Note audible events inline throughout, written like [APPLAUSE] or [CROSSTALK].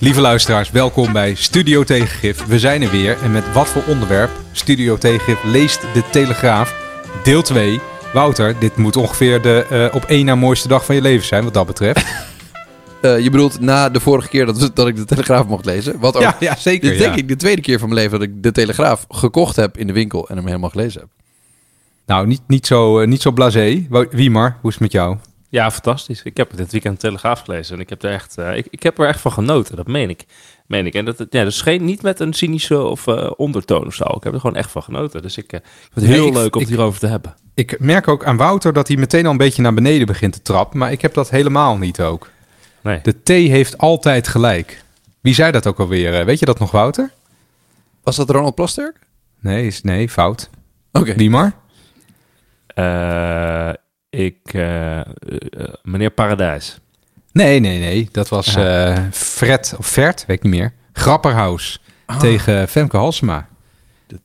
Lieve luisteraars, welkom bij Studio Tegengif. We zijn er weer en met wat voor onderwerp? Studio Tegengif leest de Telegraaf, deel 2. Wouter, dit moet ongeveer de uh, op één na mooiste dag van je leven zijn, wat dat betreft. Uh, [LAUGHS] je bedoelt na de vorige keer dat, dat ik de Telegraaf mocht lezen? Wat ook, ja, ja, zeker. Dit denk ik de tweede keer van mijn leven dat ik de Telegraaf gekocht heb in de winkel en hem helemaal gelezen heb. Nou, niet, niet zo, uh, niet zo blasé. Wiemar, hoe is het met jou? Ja, fantastisch. Ik heb dit weekend Telegraaf gelezen en ik heb er echt, uh, ik, ik heb er echt van genoten. Dat meen ik. Meen ik. En dat, ja, dus geen, niet met een cynische of uh, ondertoon of zo. Ik heb er gewoon echt van genoten. Dus ik, uh, ik vind het heel nee, leuk om het hierover te hebben. Ik merk ook aan Wouter dat hij meteen al een beetje naar beneden begint te trappen. Maar ik heb dat helemaal niet ook. Nee. De T heeft altijd gelijk. Wie zei dat ook alweer? Weet je dat nog, Wouter? Was dat Ronald Plasterk? Nee, is, nee fout. Oké. Okay. Maar? Ik, uh, uh, meneer Paradijs. Nee, nee, nee. Dat was uh, Fred, of Vert, weet ik niet meer. Grapperhaus ah. tegen Femke Halsema. De,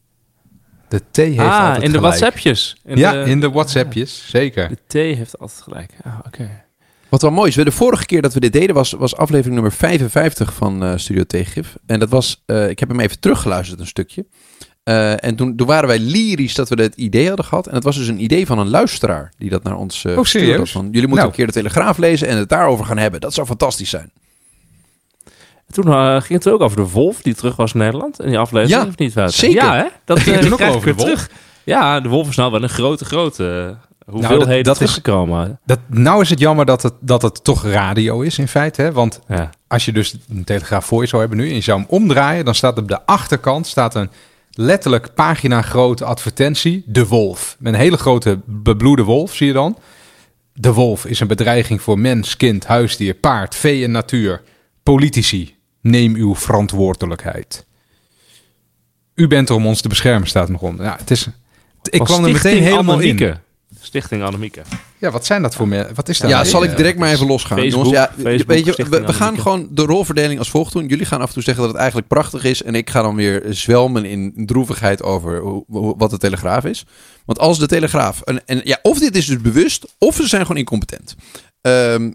de T heeft ah, altijd in de gelijk. WhatsAppjes. In ja, de, in de WhatsAppjes, zeker. De T heeft altijd gelijk. Ah, oké. Okay. Wat wel mooi is, de vorige keer dat we dit deden was, was aflevering nummer 55 van uh, Studio Tegengif. En dat was, uh, ik heb hem even teruggeluisterd een stukje. Uh, en toen, toen waren wij lyrisch dat we het idee hadden gehad. En het was dus een idee van een luisteraar die dat naar ons uh, oh, stuurde. Van, jullie moeten nou. een keer de Telegraaf lezen en het daarover gaan hebben. Dat zou fantastisch zijn. Toen uh, ging het ook over de wolf die terug was in Nederland. En die aflevering ja, of niet Wouter? Zeker. Ja, hè? Dat ging toen ook over de wolf. Terug. Ja, de wolf is nou wel een grote, grote hoeveelheden nou, dat, dat teruggekomen. Is, dat, nou is het jammer dat het, dat het toch radio is in feite. Hè? Want ja. als je dus een telegraaf voor je zou hebben nu... en je zou hem omdraaien... dan staat op de achterkant staat een letterlijk pagina grote advertentie. De wolf. Met een hele grote bebloede wolf, zie je dan. De wolf is een bedreiging voor mens, kind, huisdier, paard, vee en natuur. Politici, neem uw verantwoordelijkheid. U bent er om ons te beschermen, staat nog onder. Ja, het is, ik Als kwam er meteen helemaal in. Stichting Annemieke. Ja, wat zijn dat voor me? Wat is dat? Ja, zal ik direct maar even losgaan. Facebook, Jongens, ja, Facebook, weet je, we, gaan gewoon de rolverdeling als volgt doen. Jullie gaan af en toe zeggen dat het eigenlijk prachtig is. En ik ga dan weer zwelmen in droevigheid over wat de Telegraaf is. Want als de Telegraaf... En, en, ja, of dit is dus bewust, of ze zijn gewoon incompetent. Ehm,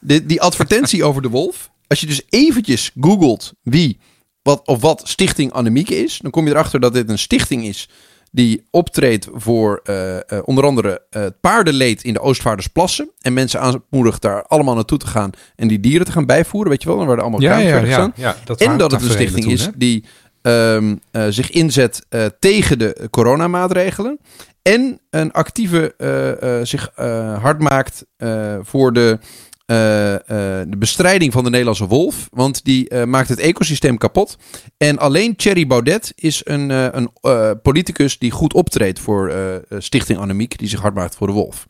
die, die advertentie [LAUGHS] over de wolf. Als je dus eventjes googelt wie wat, of wat Stichting Annemieke is... dan kom je erachter dat dit een stichting is die optreedt voor uh, uh, onder andere uh, het paardenleed in de Oostvaardersplassen. En mensen aanmoedigt daar allemaal naartoe te gaan en die dieren te gaan bijvoeren. Weet je wel, dan worden allemaal Ja, ja, staan. ja, dat En dat het een stichting toen, is die ehm, eh, zich inzet eh, tegen de coronamaatregelen. En een actieve eh, eh, zich eh, hard maakt eh, voor de, eh, eh, de bestrijding van de Nederlandse wolf. Want die eh, maakt het ecosysteem kapot. En alleen Thierry Baudet is een, eh, een eh, politicus die goed optreedt voor Stichting Annemiek. Die zich hard maakt voor de wolf.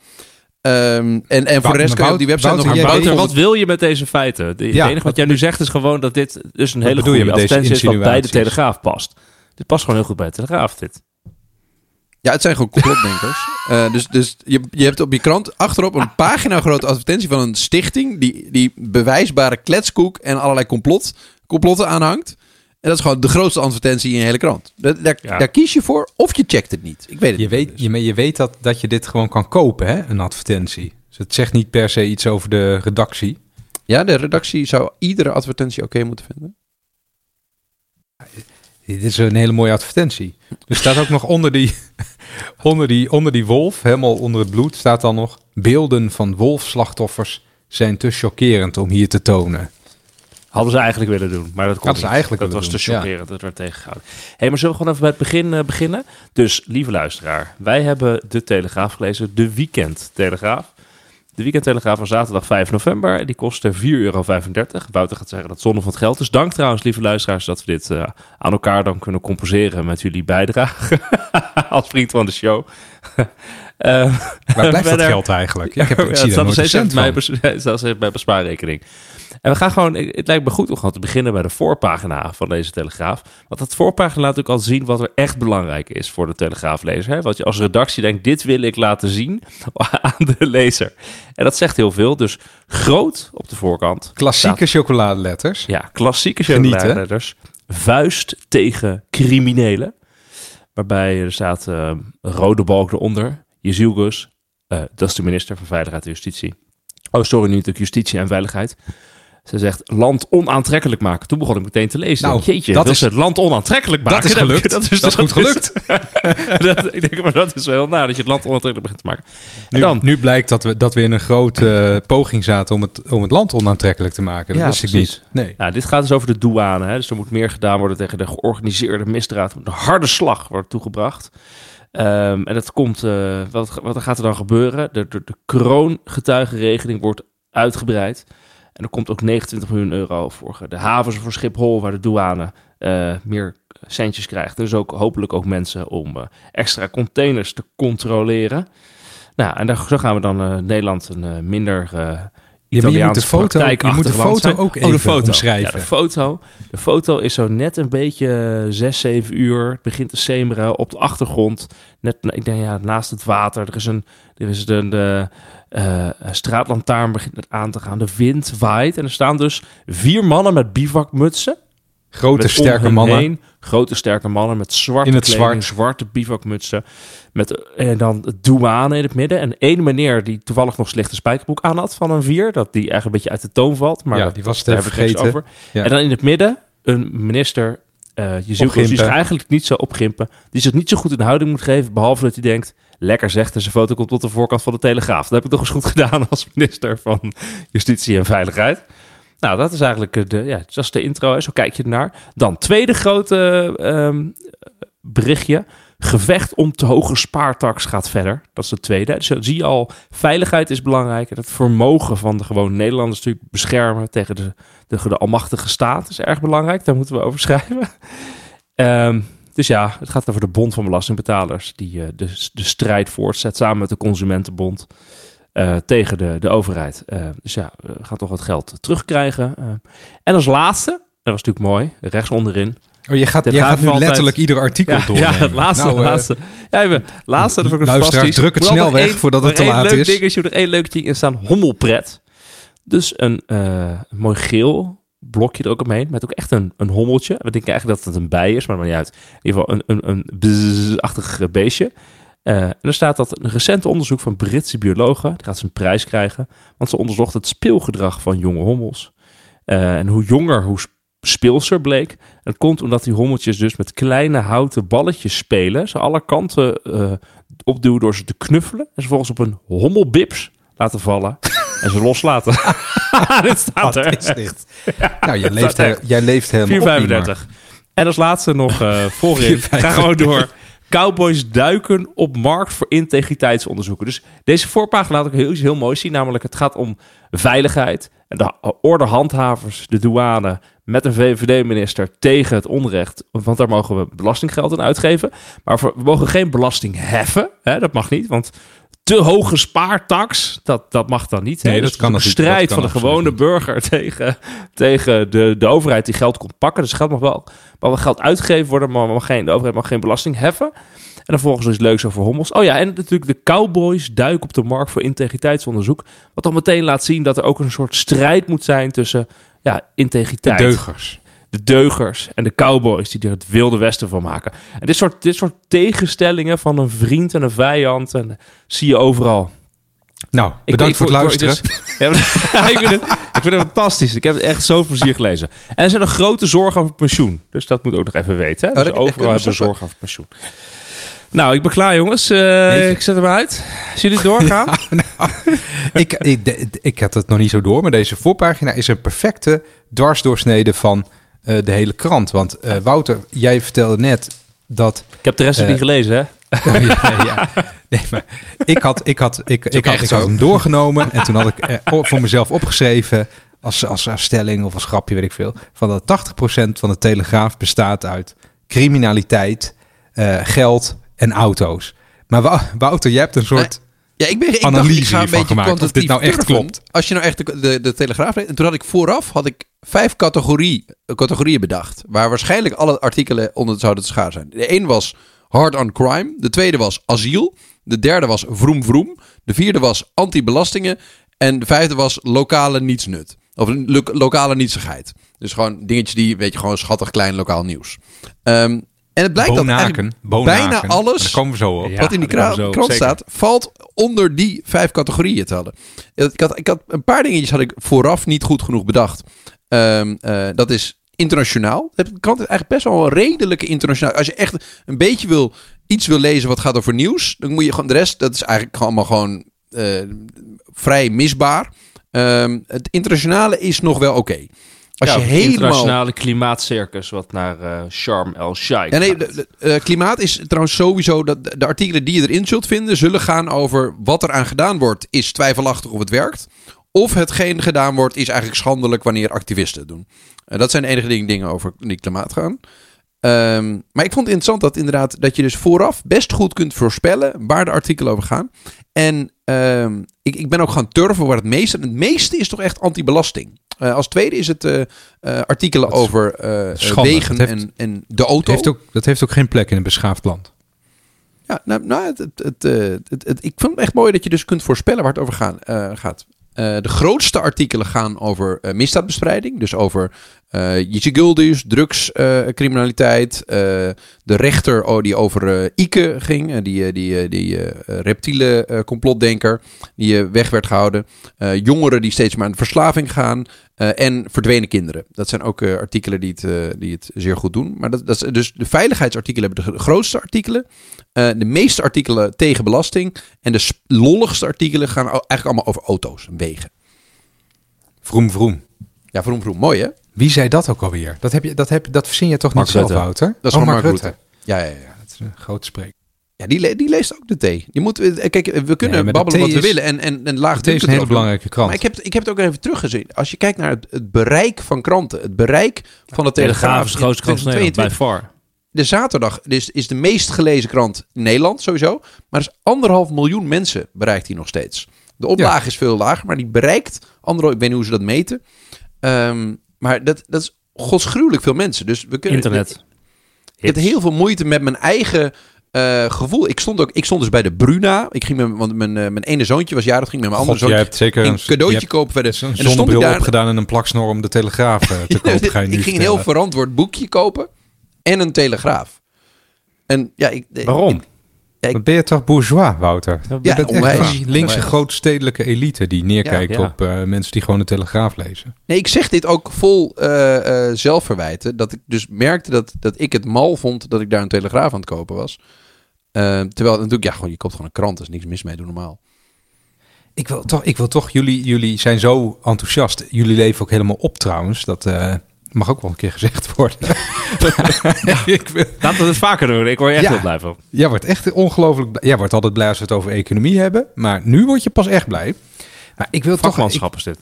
Ehm, en, en voor de rest kan je op die website Wouter, nog buitenland- wat wil je met deze feiten? De, het Ja, enige wat jij nu zegt is gewoon dat dit dus een hele goede advertentie is wat bij de? Telegraaf past. Dit past gewoon heel goed bij de Telegraaf, dit. Ja, het zijn gewoon complotdenkers. [LAUGHS] Eh, dus dus je, je hebt op je krant achterop een pagina grote advertentie van een stichting die, die bewijsbare kletskoek en allerlei complot, complotten aanhangt. En dat is gewoon de grootste advertentie in je hele krant. Daar, daar, Ja. daar kies je voor of je checkt het niet. Ik weet het Je niet. weet, je, maar je weet dat, dat je dit gewoon kan kopen, hè? een advertentie. Dus het zegt niet per se iets over de redactie. Ja, de redactie zou iedere advertentie oké moeten vinden. Dit is een hele mooie advertentie. Er staat ook nog onder die, [LAUGHS] onder, die, onder die wolf, helemaal onder het bloed, staat dan nog... Beelden van wolfslachtoffers zijn te chockerend om hier te tonen. Hadden ze eigenlijk willen doen, maar dat kon Hadden ze eigenlijk Dat was te ja. chockerend, dat werd tegengehouden. Hé, maar zullen we gewoon even bij het begin eh, beginnen? Dus, lieve luisteraar, wij hebben de Telegraaf gelezen, de Weekend Telegraaf. De Weekend Telegraaf van zaterdag 5 november, die kostte 4,35 euro. Wouter gaat zeggen dat zonde van het geld is. Dank trouwens, lieve luisteraars, dat we dit eh, aan elkaar dan kunnen compenseren met jullie bijdrage. [LAUGHS] Als vriend van de show. [LAUGHS] Eh, Waar blijft dat geld eigenlijk? Ik, heb, [LAUGHS] ik Ja, zie het nooit cent van. staat steeds mijn bespaarrekening. En we gaan gewoon, het lijkt me goed om gewoon te beginnen bij de voorpagina van deze Telegraaf. Want dat voorpagina laat ook al zien wat er echt belangrijk is voor de Telegraaflezer. Hè? Wat je als redactie denkt, dit wil ik laten zien [LAUGHS] aan de lezer. En dat zegt heel veel. Dus groot op de voorkant. Klassieke chocoladeletters. Ja, klassieke chocoladeletters. Vuist tegen criminelen. Waarbij er staat eh, rode balk eronder. Jezielgus, eh dat is de minister van Veiligheid en Justitie. Oh, sorry, niet de Justitie en Veiligheid. Ze zegt land onaantrekkelijk maken. Toen begon ik meteen te lezen. Nou, Jeetje, dat is- het land onaantrekkelijk maken. Dat is gelukt. Dat is goed gelukt. [LAUGHS] dat, ik denk, maar dat is wel naar dat je het land onaantrekkelijk begint te maken. En Nu, dan, nu blijkt dat we, dat we in een grote eh, poging zaten om het, om het land onaantrekkelijk te maken. Dat Ja, wist ik precies. niet. Nee. nou, dit gaat dus over de douane. Hè? Dus er moet meer gedaan worden tegen de georganiseerde misdaad. Een harde slag wordt toegebracht. Ehm, en dat komt, eh, wat, wat gaat er dan gebeuren? De, de, de kroongetuigenregeling wordt uitgebreid. En er komt ook 29 miljoen euro voor de havens voor Schiphol, waar de douane eh, meer centjes krijgt. Dus ook hopelijk ook mensen om eh, extra containers te controleren. Nou, en daar, zo gaan we dan eh, Nederland een eh, minder eh Ja, je moet de foto, je moet de foto zijn. ook Oh, even de foto. omschrijven. Ja, de foto. De foto is zo net een beetje eh, zes, zeven uur. Het begint te semeren op de achtergrond. Net, ik denk ja, naast het water. Er is een, er is een de, een straatlantaarn begint aan te gaan. De wind waait. En er staan dus vier mannen met bivakmutsen. Grote, sterke mannen. heen grote, sterke mannen met zwarte In het kleding, zwart. zwarte bivakmutsen. Met, en dan douane in het midden. En één meneer die toevallig nog slechte spijkerbroek aan had van een vier. Dat die eigenlijk een beetje uit de toon valt. Maar Ja, die was het daar vergeten. over. Ja. En dan in het midden een minister. eh je ziet die zich eigenlijk niet zo opgimpen. Die zich niet zo goed in de houding moet geven. Behalve dat hij denkt, lekker zegt. En zijn foto komt op de voorkant van de Telegraaf. Dat heb ik toch eens goed [LAUGHS] gedaan als minister van Justitie en Veiligheid. Nou, dat is eigenlijk eh, de, ja, dat is de intro. Zo kijk je ernaar. Dan tweede grote ehm, berichtje. Gevecht om te hoge spaartax gaat verder. Dat is het tweede. Dus dan zie je al, veiligheid is belangrijk. En het vermogen van de gewone Nederlanders natuurlijk beschermen tegen de, de, de almachtige staat is erg belangrijk. Daar moeten we over schrijven. Ehm, dus ja, het gaat over de Bond van Belastingbetalers. Die eh, de, de strijd voortzet samen met de Consumentenbond. eh, tegen de, de overheid. Eh, dus ja, we gaan toch wat geld terugkrijgen. En als laatste, dat was natuurlijk mooi, rechts onderin. Oh, je gaat, je gaat gaat nu altijd- letterlijk ieder artikel Ja, doornemen. ja, het laatste, Nou, laatste. Ja, even, laatste, dat fantastisch. druk het snel weg één- voordat het te laat leuk is. Dingetje, er één leuk ding in staan. Hommelpret. Dus een mooi geel blokje er ook omheen. Met ook echt een, een hommeltje. We denken eigenlijk dat het een bij is, maar maakt niet uit. In ieder geval een, een, een bzzz-achtig beestje. Eh, en er staat dat een recent onderzoek van Britse biologen, die gaat zijn prijs krijgen, want ze onderzocht het speelgedrag van jonge hommels. Eh, en hoe jonger, hoe sp- speelser bleek. En dat komt omdat die hommeltjes dus met kleine houten balletjes spelen. Ze alle kanten eh, opduwen door ze te knuffelen. En ze volgens op een hommelbips laten vallen. en ze loslaten. [LAUGHS] Dit staat er. Is dit? [LAUGHS] nou, jij leeft, he- jij leeft helemaal op, Niemer. 4,35. En als laatste nog eh voorin. 4,35. Ga gewoon door. Cowboys duiken op markt voor integriteitsonderzoeken. Dus deze voorpagina laat ik heel, iets heel moois zien. Namelijk het gaat om veiligheid. En de ordehandhavers, de douane met een VVD-minister tegen het onrecht. Want daar mogen we belastinggeld aan uitgeven. Maar we mogen geen belasting heffen. Hè, dat mag niet, want te hoge spaartax, dat, dat mag dan niet. hè. Nee, dat Dus kan het is een dat strijd kan van de gewone burger [LAUGHS] tegen, tegen de, de overheid die geld komt pakken. Dus geld mag wel, mag wel geld uitgegeven worden, maar mag geen, de overheid mag geen belasting heffen. En dan volgens iets leuks over hommels. Oh ja, en natuurlijk de cowboys duiken op de markt voor integriteitsonderzoek. Wat dan meteen laat zien dat er ook een soort strijd moet zijn tussen ja, De integriteit deugers. De deugers en de cowboys die er het wilde westen van maken. En dit soort, dit soort tegenstellingen van een vriend en een vijand en, zie je overal. Nou, Ik- bedankt ik- voor het ik- luisteren. [LAUGHS] Ja, maar- [LAUGHS] ik, vind het, ik vind het fantastisch. Ik heb het echt zo plezier gelezen. En er zijn een grote zorg over pensioen. Dus dat moet ook nog even weten. Hè? Oh, Dus dat overal hebben we zorg over pensioen. Nou, ik ben klaar jongens. Eh, ik zet hem uit. Zullen jullie doorgaan? [LAUGHS] ik, ik, de- ik had het nog niet zo door, maar deze voorpagina is een perfecte dwarsdoorsnede van eh, de hele krant. Want eh, Wouter, jij vertelde net dat... ik heb de rest nog Eh, niet gelezen hè. Oh, [LAUGHS] ja, ja. Nee, maar ik had, ik had, ik, ik had, ik had hem doorgenomen en toen had ik [LAUGHS] eh, voor mezelf opgeschreven, als, als, als stelling of als grapje, weet ik veel, van dat 80% van de Telegraaf bestaat uit criminaliteit, eh, geld en auto's. Maar Wou- Wouter, jij hebt een soort... Ja, ik, ben, ik Analyse dacht, ik ga een beetje gemaakt, of kwantitatief dit nou echt klopt. Als je nou echt de, de, de Telegraaf leest. En toen had ik vooraf had ik vijf categorie, categorieën bedacht. Waar waarschijnlijk alle artikelen onder zouden te schaar zijn. De een was hard on crime. De tweede was asiel. De derde was vroom vroom. De vierde was anti-belastingen. En de vijfde was lokale nietsnut. Of lo- lokale nietsigheid. Dus gewoon dingetjes die, weet je, gewoon schattig klein lokaal nieuws. Ehm, en het blijkt dat Bonaken, eigenlijk bonaken. bijna alles komen we zo op. Wat in die zo krant staat, valt onder die vijf categorieën te hadden. Ik had, ik had een paar dingetjes had ik vooraf niet goed genoeg bedacht. Ehm, eh, dat is internationaal. De krant is eigenlijk best wel een redelijke internationaal. Als je echt een beetje wil, iets wil lezen wat gaat over nieuws, dan moet je gewoon de rest, dat is eigenlijk allemaal gewoon uh, vrij misbaar. Ehm, het internationale is nog wel oké. Als ja, je helemaal... internationale klimaatcircus wat naar uh, Sharm el-Sheikh ja, nee, de, klimaat is trouwens sowieso dat de artikelen die je erin zult vinden zullen gaan over wat er aan gedaan wordt is twijfelachtig of het werkt. Of hetgeen gedaan wordt is eigenlijk schandelijk wanneer activisten het doen. Uh, dat zijn de enige dingen over die klimaat gaan. Um, maar ik vond het interessant dat inderdaad dat je dus vooraf best goed kunt voorspellen waar de artikelen over gaan. En um, ik, ik ben ook gaan turven waar het meeste. Het meeste is toch echt anti-belasting. Uh, als tweede is het uh, uh, artikelen over wegen heeft, en, en de auto. Dat heeft, ook, dat heeft ook geen plek in een beschaafd land. Ja, nou, nou het, het, ik vind het echt mooi dat je dus kunt voorspellen waar het over gaan, gaat. De grootste artikelen gaan over misdaadbestrijding. Dus over uh, Guldus, drugscriminaliteit. de rechter oh, die over Ike ging. die die, die reptiele complotdenker. Die weg werd gehouden. jongeren die steeds maar aan de verslaving gaan. en verdwenen kinderen. Dat zijn ook artikelen die het, die het zeer goed doen. Maar dat, dat is, dus de veiligheidsartikelen hebben de grootste artikelen. de meeste artikelen tegen belasting. En de lolligste artikelen gaan eigenlijk allemaal over auto's en wegen. Vroom, vroom. Ja, vroom, vroom. Mooi, hè? Wie zei dat ook alweer? Dat, heb je, dat, heb, dat verzin je toch Mark niet zelf, Wouter? Dat is oh, Mark, Rutte. Ja, ja, ja. Dat is een groot spreek. Ja, die, die leest ook de thee. Je moet, eh, kijk, we kunnen babbelen wat we willen en, en, en laag is een hele belangrijke krant. Maar ik heb, ik heb het ook even teruggezien. Als je kijkt naar het, het bereik van kranten, het bereik van de Telegraaf. is de grootste krant van bij far. De zaterdag is, is de meest gelezen krant in Nederland sowieso. Maar er is anderhalf miljoen mensen bereikt hij nog steeds. De oplage is veel lager, maar die bereikt anderhalf... Ik weet niet hoe ze dat meten. Um, maar dat, dat is godsgruwelijk veel mensen. Dus we kunnen... Internet. Ik heb heel veel moeite met mijn eigen... Uh, gevoel. Ik stond ook, ik stond dus bij de Bruna. Ik ging met, want mijn, uh, mijn ene zoontje was jarig, ging met mijn andere zoontje. Je hebt zeker een cadeautje kopen de. Een zonnebril daar... opgedaan en een plaksnor om de Telegraaf uh, te [LAUGHS] kopen. Ga je ik ging een heel verantwoord boekje kopen en een Telegraaf. En ja, ik, waarom? Ik... ben je toch bourgeois, Wouter? Je ja, bent echt die linkse grootstedelijke elite die neerkijkt op uh, mensen die gewoon de Telegraaf lezen. Nee, ik zeg dit ook vol uh, uh, zelfverwijten. Dat ik dus merkte dat, dat ik het mal vond dat ik daar een Telegraaf aan het kopen was. terwijl natuurlijk, ja, gewoon, je koopt gewoon een krant. Er is niks mis mee, doe normaal. Ik wil toch, ik wil toch jullie, jullie zijn zo enthousiast. Jullie leven ook helemaal op trouwens. Dat Mag ook wel een keer gezegd worden. [LAUGHS] [LAUGHS] ik wil... Laten we het vaker doen. Ik word echt ja, heel blij van. Jij wordt echt ongelooflijk Jij wordt altijd blij als we het over economie hebben. Maar nu word je pas echt blij. Maar ik wil toch... Ik, is dit.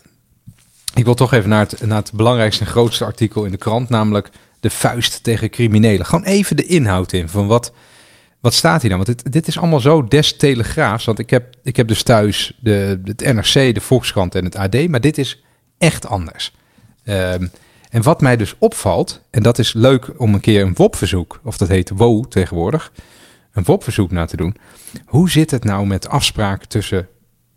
Ik wil toch even naar het, naar het belangrijkste en grootste artikel in de krant. Namelijk de vuist tegen criminelen. Gewoon even de inhoud in van wat... Wat staat hier dan? Want dit, dit is allemaal zo des telegraafs. Want ik heb, ik heb dus thuis de, het NRC, de Volkskrant en het AD. Maar dit is echt anders. Um, en wat mij dus opvalt, en dat is leuk om een keer een WOP-verzoek, of dat heet WO tegenwoordig, een WOP-verzoek na te doen. Hoe zit het nou met afspraken tussen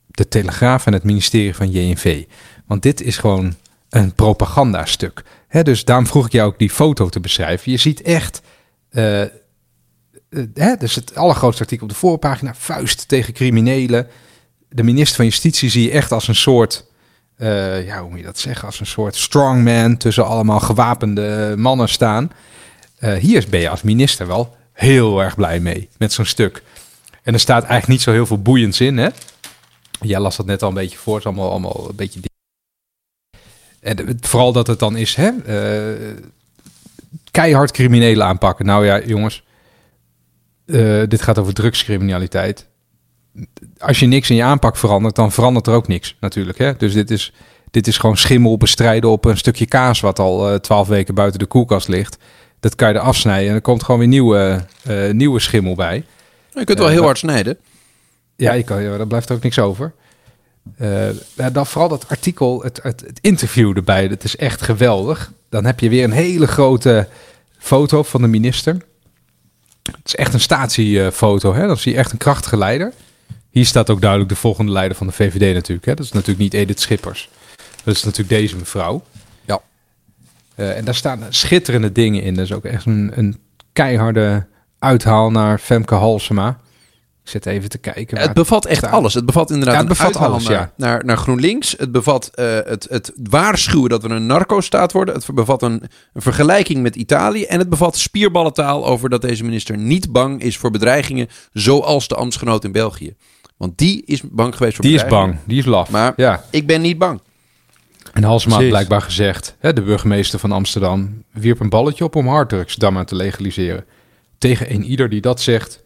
de Telegraaf en het ministerie van JNV? Want dit is gewoon een propagandastuk. He, dus daarom vroeg ik jou ook die foto te beschrijven. Je ziet echt, uh, dus het allergrootste artikel op de voorpagina, vuist tegen criminelen. De minister van Justitie zie je echt als een soort uh, ja, hoe moet je dat zeggen, als een soort strongman tussen allemaal gewapende mannen staan. Uh, hier ben je als minister wel heel erg blij mee met zo'n stuk. En er staat eigenlijk niet zo heel veel boeiends in, hè? Jij las dat net al een beetje voor, het is allemaal, allemaal een beetje... En vooral dat het dan is, hè? Uh, keihard criminelen aanpakken. Nou ja, jongens, dit gaat over drugscriminaliteit als je niks in je aanpak verandert, dan verandert er ook niks natuurlijk. Hè? Dus dit is, dit is gewoon schimmel bestrijden op een stukje kaas wat al eh, twaalf weken buiten de koelkast ligt. Dat kan je er afsnijden en er komt gewoon weer nieuwe, uh, nieuwe schimmel bij. Je kunt wel heel hard snijden. Ja, je kan, ja, daar blijft ook niks over. dan vooral dat artikel, het, het, het, interview erbij, dat is echt geweldig. Dan heb je weer een hele grote foto van de minister. Het is echt een statiefoto, hè? dan zie je echt een krachtige leider. Hier staat ook duidelijk de volgende leider van de VVD natuurlijk. Hè? Dat is natuurlijk niet Edith Schippers. Dat is natuurlijk deze mevrouw. Ja. Uh, en daar staan schitterende dingen in. Dat is ook echt een, een keiharde uithaal naar Femke Halsema. Ik zit even te kijken. Het bevat echt alles. Het bevat inderdaad Ja, het bevat alles, naar, ja. naar, naar GroenLinks. Het bevat eh, het, het waarschuwen dat we een narco-staat worden. Het bevat een, een vergelijking met Italië. En het bevat spierballentaal over dat deze minister niet bang is voor bedreigingen zoals de ambtsgenoot in België. Want die is bang geweest voor Die is bang, die is laf. Maar ja. ik ben niet bang. En Halsema had blijkbaar gezegd, hè, de burgemeester van Amsterdam wierp een balletje op om harddrugs dan maar te legaliseren. Tegen een ieder die dat zegt,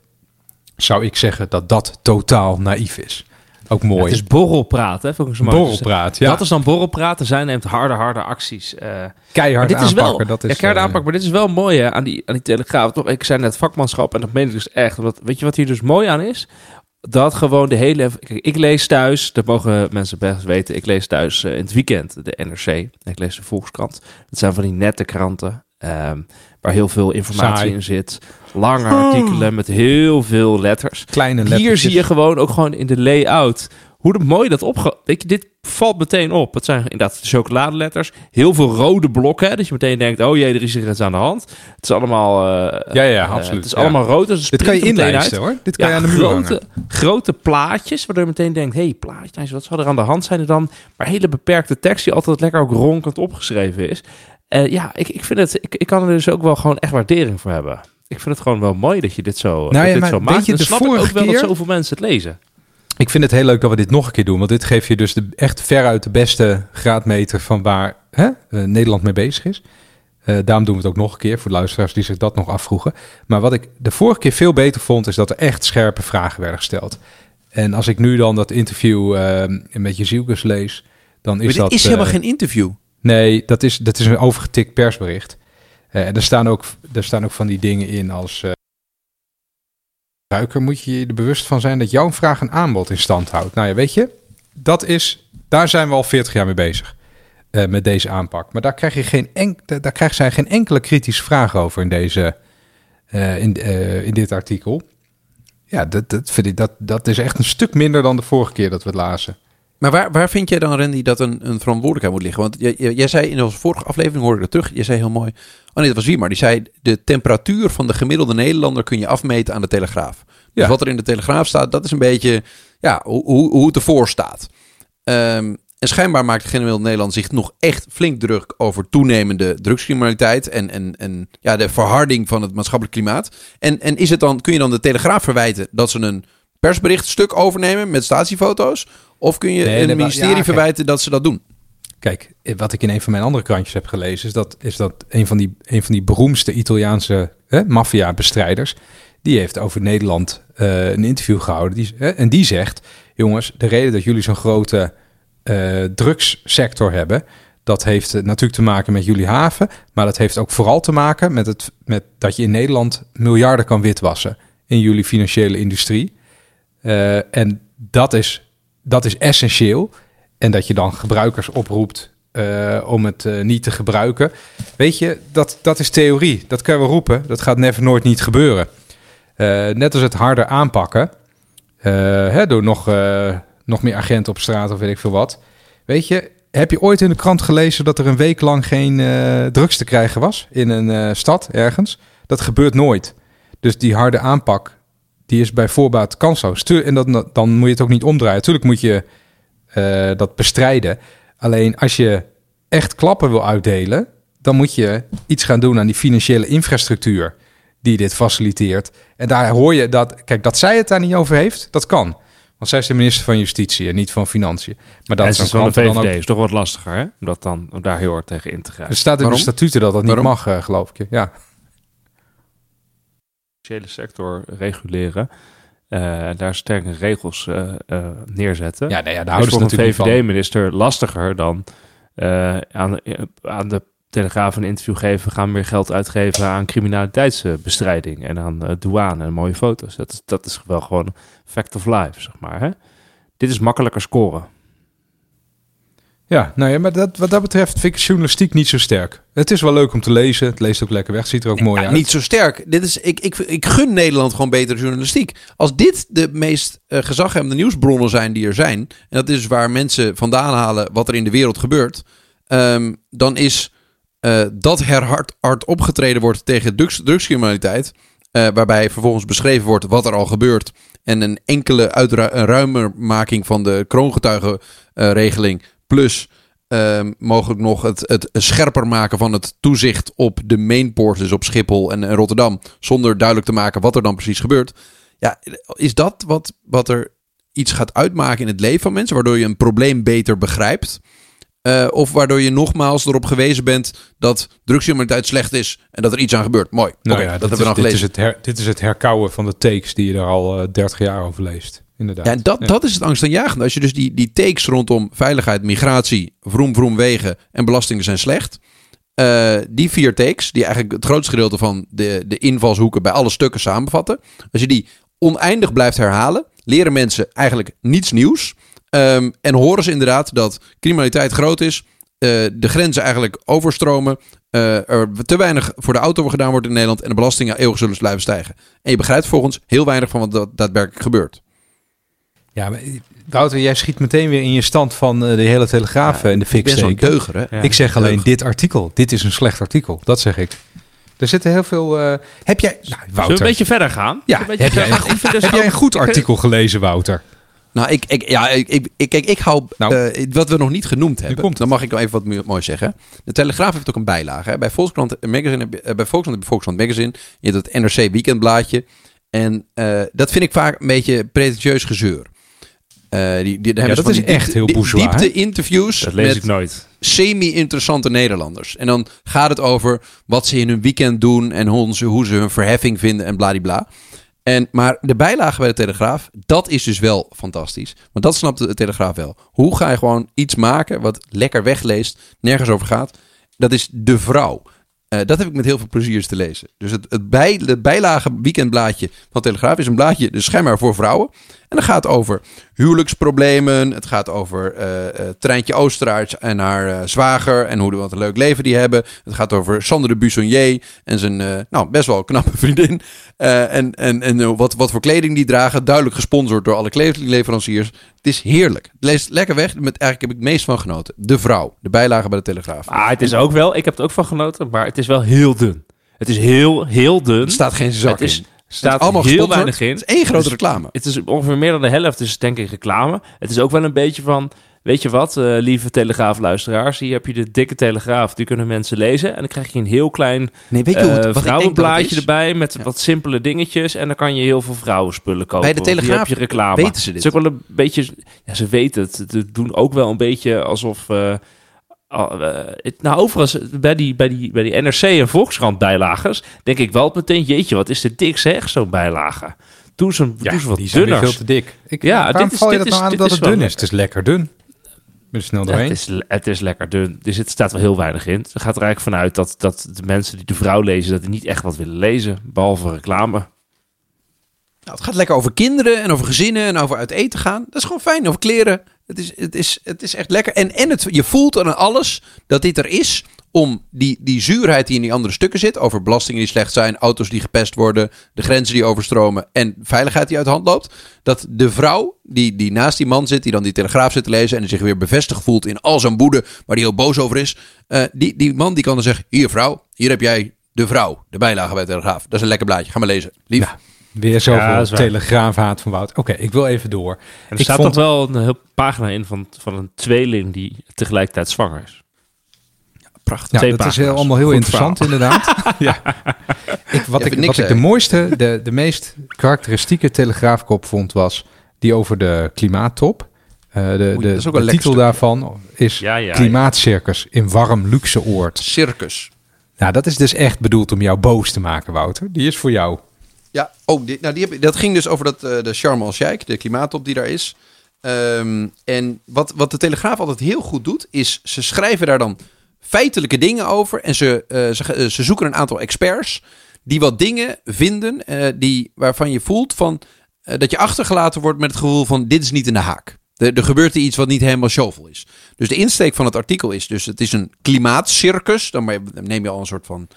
zou ik zeggen dat dat totaal naïef is. Ook mooi. Het is borrelpraat, hè, volgens mij. borrelpraat, ja. Dat is dan borrelpraat. Zij neemt harde, harde acties. eh, keihard dit is aanpakken. wel, dat is, ja, keihard eh, aanpakken, maar dit is wel mooi hè, aan, die, aan die telegraaf. Toch, ik zei net vakmanschap en dat meen ik dus echt. Want, weet je wat hier dus mooi aan is? Dat gewoon de hele... Kijk, ik lees thuis, dat mogen mensen best weten, ik lees thuis eh, in het weekend de NRC. Ik lees de Volkskrant. Dat zijn van die nette kranten, ehm, waar heel veel informatie Saai. in zit. Lange artikelen met heel veel letters. kleine Hier lettertjes. zie je gewoon ook gewoon in de layout hoe mooi dat opge... Weet je, dit valt meteen op. Het zijn inderdaad de chocoladeletters. Heel veel rode blokken. Hè, dat je meteen denkt, oh jee, er is iets aan de hand. Het is allemaal... eh, Ja, ja, eh, absoluut. het is ja. allemaal rood. Dus Dit kan je inlijsten uit. hoor. Dit kan Ja, je aan de muur grote, hangen. grote plaatjes, waardoor je meteen denkt, hé, hey, plaatjes, wat zou er aan de hand zijn er dan? Maar hele beperkte tekst die altijd lekker ook ronkend opgeschreven is. Eh, ja, ik, ik vind het, ik, ik kan er dus ook wel gewoon echt waardering voor hebben. Ik vind het gewoon wel mooi dat je dit zo, dat Nou ja, dit maar zo weet maakt. je, Dan de snap ik ook wel keer- dat zoveel mensen het lezen. Ik vind het heel leuk dat we dit nog een keer doen. Want dit geeft je dus de, echt veruit de beste graadmeter van waar hè, eh, Nederland mee bezig is. Eh, daarom doen we het ook nog een keer voor de luisteraars die zich dat nog afvroegen. Maar wat ik de vorige keer veel beter vond, is dat er echt scherpe vragen werden gesteld. En als ik nu dan dat interview eh, met Jezielkus lees, dan is Maar dit dat... is helemaal geen interview. Nee, dat is, dat is een overgetikt persbericht. En er staan, ook, er staan ook van die dingen in als... gebruiker moet je je er bewust van zijn dat jouw vraag een aanbod in stand houdt. Nou ja, weet je, dat is, daar zijn we al 40 jaar mee bezig. eh, met deze aanpak. Maar daar krijg, je geen daar krijgt zij geen enkele kritische vraag over in, deze, eh, in, eh, in dit artikel. Ja, dat, dat, vind ik, dat, dat is echt een stuk minder dan de vorige keer dat we het lazen. Maar waar, waar vind jij dan, Randy, dat een, een verantwoordelijkheid moet liggen? Want jij, zei in onze vorige aflevering, hoorde ik dat terug, jij zei heel mooi... Oh nee, dat was wie maar. Die zei, de temperatuur van de gemiddelde Nederlander kun je afmeten aan de Telegraaf. Dus Ja. wat er in de Telegraaf staat, dat is een beetje ja, hoe, hoe, hoe het ervoor staat. Ehm, en schijnbaar maakt de gemiddelde Nederland zich nog echt flink druk over toenemende drugscriminaliteit en, en, en ja, de verharding van het maatschappelijk klimaat. En, en is het dan, kun je dan de Telegraaf verwijten dat ze een persberichtstuk overnemen met statiefoto's? Of kun je Nee, een maar- ministerie ja, kijk. verwijten dat ze dat doen? Kijk, wat ik in een van mijn andere krantjes heb gelezen, is dat, is dat een, van die, een van die beroemdste Italiaanse maffia-bestrijders, die heeft over Nederland eh, een interview gehouden. Die, en die zegt, jongens, de reden dat jullie zo'n grote eh, drugssector hebben, dat heeft eh, natuurlijk te maken met jullie haven, maar dat heeft ook vooral te maken met, het, met dat je in Nederland miljarden kan witwassen in jullie financiële industrie. En dat is, dat is essentieel. En dat je dan gebruikers oproept eh, om het eh, niet te gebruiken. Weet je, dat, dat is theorie. Dat kunnen we roepen. Dat gaat never nooit niet gebeuren. Eh, net als het harder aanpakken. hè, door nog, nog meer agenten op straat of weet ik veel wat. Weet je, heb je ooit in de krant gelezen dat er een week lang geen drugs te krijgen was in een stad ergens? Dat gebeurt nooit. Dus die harde aanpak, die is bij voorbaat kansloos. En dat, dan moet je het ook niet omdraaien. Natuurlijk moet je eh, dat bestrijden. Alleen als je echt klappen wil uitdelen, dan moet je iets gaan doen aan die financiële infrastructuur die dit faciliteert. En daar hoor je dat, kijk, dat zij het daar niet over heeft, dat kan. Want zij is de minister van Justitie en niet van Financiën. Maar dat is is de dan ook. is toch wat lastiger, hè? Om, dat dan, om daar heel hard tegen in te gaan. Er staat in Waarom? de statuten dat dat niet Waarom? mag, eh, geloof ik. Ja. Financiële sector reguleren. eh, daar sterke regels eh, eh, neerzetten. Ja, nee, ja, daar is houden ze voor een. VVD-minister lastiger dan aan, aan de Telegraaf een interview geven. Gaan we meer geld uitgeven aan criminaliteitsbestrijding en aan douane en mooie foto's. Dat is, dat is wel gewoon fact of life, zeg maar. Hè? Dit is makkelijker scoren. Ja, nou ja, maar dat, wat dat betreft vind ik journalistiek niet zo sterk. Het is wel leuk om te lezen. Het leest ook lekker weg. Ziet er ook mooi Ja, uit. niet zo sterk. Dit is, ik, ik, ik gun Nederland gewoon betere journalistiek. Als dit de meest eh, gezaghebbende nieuwsbronnen zijn die er zijn... en dat is waar mensen vandaan halen wat er in de wereld gebeurt... ehm, dan is eh, dat er hard, hard opgetreden wordt tegen drugs, drugscriminaliteit... Uh, waarbij vervolgens beschreven wordt wat er al gebeurt. En een enkele uitruimermaking van de kroongetuigenregeling. Plus uh, mogelijk nog het, het scherper maken van het toezicht op de mainports, dus op Schiphol en, en, Rotterdam. Zonder duidelijk te maken wat er dan precies gebeurt. Ja, is dat wat, wat er iets gaat uitmaken in het leven van mensen, waardoor je een probleem beter begrijpt? Uh, of waardoor je nogmaals erop gewezen bent dat drugscriminaliteit slecht is en dat er iets aan gebeurt. Mooi. Nou ja, dat hebben we dan gelezen. Dit is, het her, dit is het herkauwen van de takes die je er al uh, 30 jaar over leest. Inderdaad. Ja, en dat, ja. dat is het angstaanjagende. Als je dus die, die takes rondom veiligheid, migratie, vroom vroom wegen en belastingen zijn slecht. Uh, die vier takes, die eigenlijk het grootste gedeelte van de, de invalshoeken bij alle stukken samenvatten. Als je die oneindig blijft herhalen, leren mensen eigenlijk niets nieuws. Um, en horen ze inderdaad dat criminaliteit groot is, uh, de grenzen eigenlijk overstromen, uh, er te weinig voor de auto gedaan wordt in Nederland en de belastingen eeuwig zullen blijven stijgen. En je begrijpt volgens heel weinig van wat daadwerkelijk gebeurt. Ja, maar Wouter, jij schiet meteen weer in je stand van uh, de hele Telegraaf ja, in de fik steken. deuger, hè? Ja, ik zeg alleen deuger. dit artikel. Dit is een slecht artikel. Dat zeg ik. Er zitten heel veel... Uh, heb jij... Nou, Wouter. Zullen we een beetje verder gaan? Ja, heb, jij, een, heb jij een goed artikel gelezen, Wouter? Nou, ik, ik, ja, ik, ik, ik, kijk, ik hou nou, uh, wat we nog niet genoemd hebben. Dan mag ik wel even wat mooi zeggen. De Telegraaf heeft ook een bijlage. Hè. Bij Volkskrant Magazine, bij Volkskrant, Volkskrant Magazine, je hebt het NRC Weekendblaadje. En uh, dat vind ik vaak een beetje pretentieus gezeur. Uh, die, die, ja, dat is echt diepte, heel bourgeois. Diepte interviews dat lees ik nooit. semi-interessante Nederlanders. En dan gaat het over wat ze in hun weekend doen en hoe ze, hoe ze hun verheffing vinden en bladibla. En, maar de bijlage bij de Telegraaf, dat is dus wel fantastisch. Want dat snapt de Telegraaf wel. Hoe ga je gewoon iets maken wat lekker wegleest, nergens over gaat? Dat is de vrouw. Uh, dat heb ik met heel veel plezier te lezen. Dus het, het, bij, het bijlage weekendblaadje van Telegraaf is een blaadje, dus schijnbaar voor vrouwen. En dat gaat over huwelijksproblemen. Het gaat over uh, uh, Treintje Oosterarts en haar uh, zwager. En hoe wat een leuk leven die hebben. Het gaat over Sander de Buissonnier en zijn nou, best wel knappe [LAUGHS] vriendin. en en, en wat, wat voor kleding die dragen. Duidelijk gesponsord door alle kledingleveranciers. Het is heerlijk. Het leest lekker weg. Met, eigenlijk heb ik het meest van genoten. De vrouw. De bijlage bij de Telegraaf. Ah, het is ook wel, ik heb het ook van genoten, maar het is wel heel dun. Het is heel, heel dun. Er staat geen zak het is, in staat allemaal heel weinig in. Het is één grote reclame. Het is ongeveer meer dan de helft, dus denk ik reclame. Het is ook wel een beetje van, weet je wat, uh, lieve Telegraaf-luisteraars, hier heb je de dikke Telegraaf, die kunnen mensen lezen. En dan krijg je een heel klein nee, weet je uh, wat vrouwenblaadje erbij met ja. wat simpele dingetjes. En dan kan je heel veel vrouwenspullen kopen. Bij de Telegraaf heb je reclame. weten ze dit. Het is ook wel een beetje, ja, ze weten het. Ze doen ook wel een beetje alsof... Uh, Uh, het, nou, overigens, bij die, bij, die, bij die NRC en Volkskrant bijlagers, denk ik wel meteen, jeetje, wat is dit dik zeg, zo'n bijlage. Doe ze, ja, doe ze wat die zijn dunner. veel te dik. Ik, ja, waarom dit is, val je dit dat nou is, aan dat is het dun is? lekker. Het is lekker dun. Ben snel Ja, doorheen. het, is, het is lekker dun. Dus het staat wel heel weinig in. Het gaat er eigenlijk vanuit dat, dat de mensen die de vrouw lezen, dat die niet echt wat willen lezen, behalve reclame. Nou, het gaat lekker over kinderen en over gezinnen en over uit eten gaan. Dat is gewoon fijn. Over kleren. Het is, het is, het is echt lekker. En, en het, je voelt aan alles dat dit er is om die, die zuurheid die in die andere stukken zit. Over belastingen die slecht zijn, auto's die gepest worden, de grenzen die overstromen en veiligheid die uit de hand loopt. Dat de vrouw die, die naast die man zit, die dan die telegraaf zit te lezen en zich weer bevestigd voelt in al zijn woede, waar die heel boos over is. Uh, die, die man die kan dan zeggen, hier vrouw, hier heb jij de vrouw, de bijlage bij de telegraaf. Dat is een lekker blaadje, ga maar lezen. Lief. Weer zoveel telegraafhaat van Wout. Oké, ik wil even door. En er Ik staat vond- toch wel een heel pagina in van, van een tweeling die tegelijkertijd zwanger is. Prachtig. Ja, Twee dat is heel, allemaal heel Goed interessant inderdaad. [LAUGHS] [LAUGHS] ja. ik, wat Ja, ik, niks, wat ik de mooiste, de, de meest karakteristieke telegraafkop vond was die over de klimaattop. Eh, de Oei, de, dat is ook een de titel daarvan is Ja, ja, Klimaatcircus in warm luxe oord. Circus. Nou, dat is dus echt bedoeld om jou boos te maken, Wouter. Die is voor jou. Ja, oh, die, nou, die heb, dat ging dus over dat, eh, de Sharm el-Sheikh, de klimaattop die daar is. Ehm, en wat, wat de Telegraaf altijd heel goed doet, is ze schrijven daar dan feitelijke dingen over. En ze, eh, ze, eh, ze zoeken een aantal experts die wat dingen vinden die, waarvan je voelt van, dat je achtergelaten wordt met het gevoel van dit is niet in de haak. Er gebeurt er iets wat niet helemaal shovel is. Dus de insteek van het artikel is dus het is een klimaatcircus. Dan neem je al een soort van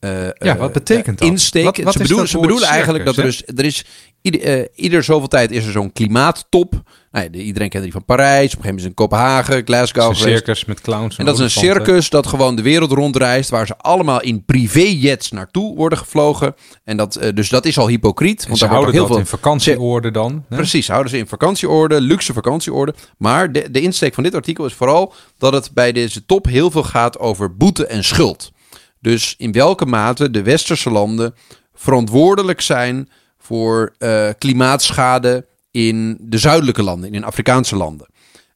uh, ja, wat betekent dat? Insteek. Wat, wat ze bedoelen, ze bedoelen eigenlijk dat er dus, er is ieder, uh, ieder zoveel tijd is er zo'n klimaattop. Nou, iedereen kent die van Parijs. Op een gegeven moment is in Kopenhagen, Glasgow. Een circus met clowns. En, dat is een circus dat gewoon de wereld rondreist. Waar ze allemaal in privéjets naartoe worden gevlogen. En dat, uh, dus dat is al hypocriet. Want ze daar houden heel veel... in vakantieorde dan. Hè? Precies, houden ze in vakantieorde, luxe vakantieorde. Maar de, de insteek van dit artikel is vooral dat het bij deze top heel veel gaat over boete en schuld. Dus in welke mate de westerse landen verantwoordelijk zijn voor uh, klimaatschade in de zuidelijke landen, in Afrikaanse landen.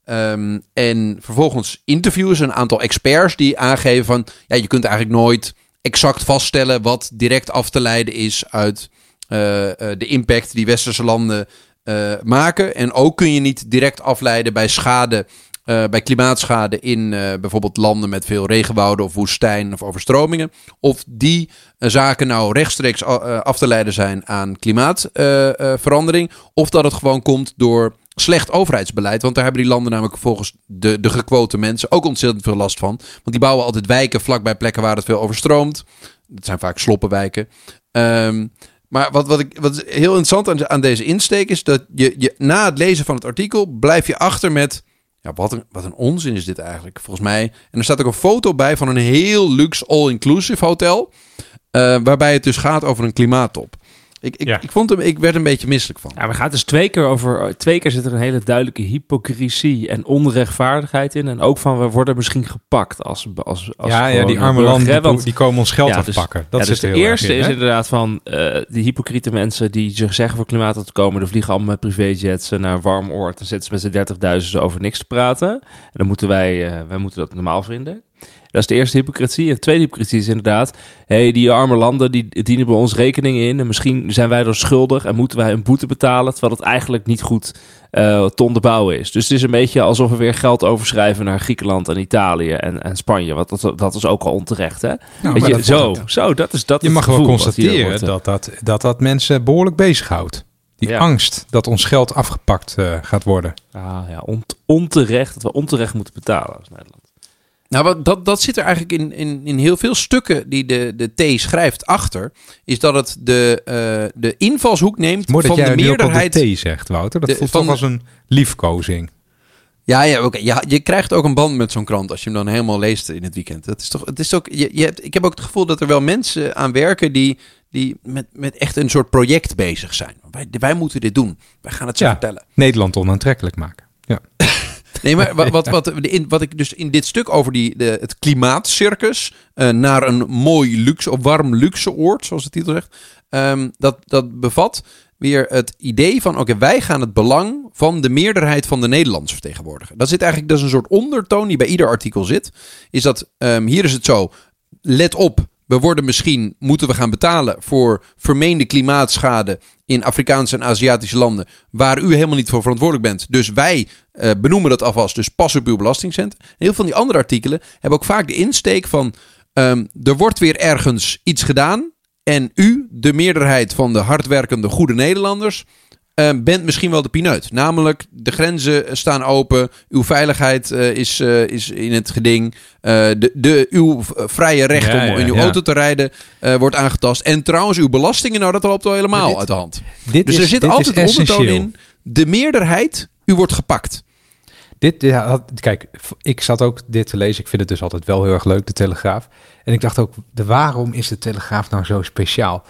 Um, en vervolgens interviewen ze een aantal experts die aangeven van ja, je kunt eigenlijk nooit exact vaststellen wat direct af te leiden is uit uh, de impact die westerse landen maken. En ook kun je niet direct afleiden bij schade uh, bij klimaatschade in uh, bijvoorbeeld landen met veel regenwouden of woestijn of overstromingen. Of die uh, zaken nou rechtstreeks af te leiden zijn aan klimaatverandering. of dat het gewoon komt door slecht overheidsbeleid. Want daar hebben die landen namelijk volgens de, de gequote mensen ook ontzettend veel last van. Want die bouwen altijd wijken vlakbij plekken waar het veel overstroomt. Dat zijn vaak sloppenwijken. Um, maar wat, wat, ik, wat heel interessant aan, aan deze insteek is dat je, je na het lezen van het artikel blijf je achter met ja, wat een, wat een onzin is dit eigenlijk, volgens mij. En er staat ook een foto bij van een heel luxe all-inclusive hotel. Uh, waarbij het dus gaat over een klimaattop. Ik, ik, ik, vond hem, ik werd een beetje misselijk van. Ja, we gaan dus twee keer over. Twee keer zit er een hele duidelijke hypocrisie en onrechtvaardigheid in. En ook van we worden misschien gepakt als. als, als ja, ja, die arme landen die, komen ons geld ja, dus- afpakken. dat ja, dus de eerste is inderdaad van uh, die hypocriete mensen die zich zeggen voor klimaat te komen. Die vliegen allemaal met privéjets naar een warm oord. Dan zitten ze met z'n 30.000 over niks te praten. En dan moeten wij, uh, wij moeten dat normaal vinden. Dat is de eerste hypocrisie. En de tweede hypocrisie is inderdaad... hey, die arme landen die dienen bij ons rekening in... en misschien zijn wij er schuldig en moeten wij een boete betalen... terwijl het eigenlijk niet goed uh, te onderbouwen is. Dus het is een beetje alsof we weer geld overschrijven... naar Griekenland en Italië en, en Spanje. Want dat, dat is ook al onterecht, hè? Nou, Weet je, zo, zo, dat is dat Je mag wel constateren dat, dat, dat dat mensen behoorlijk bezighoudt. Die angst dat ons geld afgepakt uh, gaat worden. Ah ja, onterecht, dat we onterecht moeten betalen als Nederland. Nou, dat, dat zit er eigenlijk in, in, in heel veel stukken die de, de T schrijft achter. Is dat het de, uh, de invalshoek neemt van dat de meerderheid. De T zegt, Wouter. Dat de, voelt toch als een liefkozing. Ja, ja, oké. Ja, je krijgt ook een band met zo'n krant als je hem dan helemaal leest in het weekend. Dat is toch, het is ook, je, je hebt, ik heb ook het gevoel dat er wel mensen aan werken die, die met, met echt een soort project bezig zijn. Wij, wij moeten dit doen. Wij gaan het zo vertellen. Nederland onaantrekkelijk maken. Ja. [LAUGHS] Nee, maar wat, wat, wat, wat ik dus in dit stuk over die, de, het klimaatcircus uh, naar een mooi luxe of warm luxe oord, zoals de titel zegt, um, dat, dat bevat weer het idee van: oké, wij gaan het belang van de meerderheid van de Nederlanders vertegenwoordigen. Dat zit eigenlijk, dat is een soort ondertoon die bij ieder artikel zit. Is dat um, hier is het zo: let op, we worden misschien, moeten we gaan betalen voor vermeende klimaatschade in Afrikaanse en Aziatische landen, waar u helemaal niet voor verantwoordelijk bent. Dus wij uh, benoemen dat alvast, dus pas op uw belastingcent. heel veel van die andere artikelen hebben ook vaak de insteek van, um, er wordt weer ergens iets gedaan en u, de meerderheid van de hardwerkende goede Nederlanders, uh, bent misschien wel de pineut. Namelijk, de grenzen staan open. Uw veiligheid uh, is, uh, is in het geding. de, de, uw vrije recht ja, om ja, in uw ja. auto te rijden wordt aangetast. En trouwens, uw belastingen, nou, dat loopt al helemaal dit, uit de hand. dus er zit altijd een ondertoon in. De meerderheid, u wordt gepakt. Dit, ja, kijk, ik zat ook dit te lezen. Ik vind het dus altijd wel heel erg leuk, de Telegraaf. En ik dacht ook, de, waarom is de Telegraaf nou zo speciaal?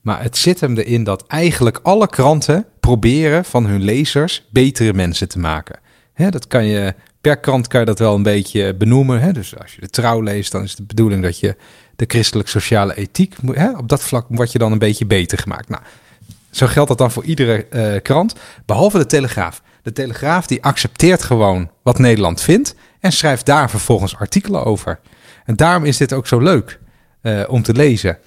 Maar het zit hem erin dat eigenlijk alle kranten proberen van hun lezers betere mensen te maken. Dat kan je, per krant kan je dat wel een beetje benoemen. Dus als je de trouw leest, dan is de bedoeling dat je de christelijk-sociale ethiek, hè, op dat vlak word je dan een beetje beter gemaakt. Nou, zo geldt dat dan voor iedere uh, krant, behalve de Telegraaf. De Telegraaf die accepteert gewoon wat Nederland vindt en schrijft daar vervolgens artikelen over. En daarom is dit ook zo leuk uh, om te lezen.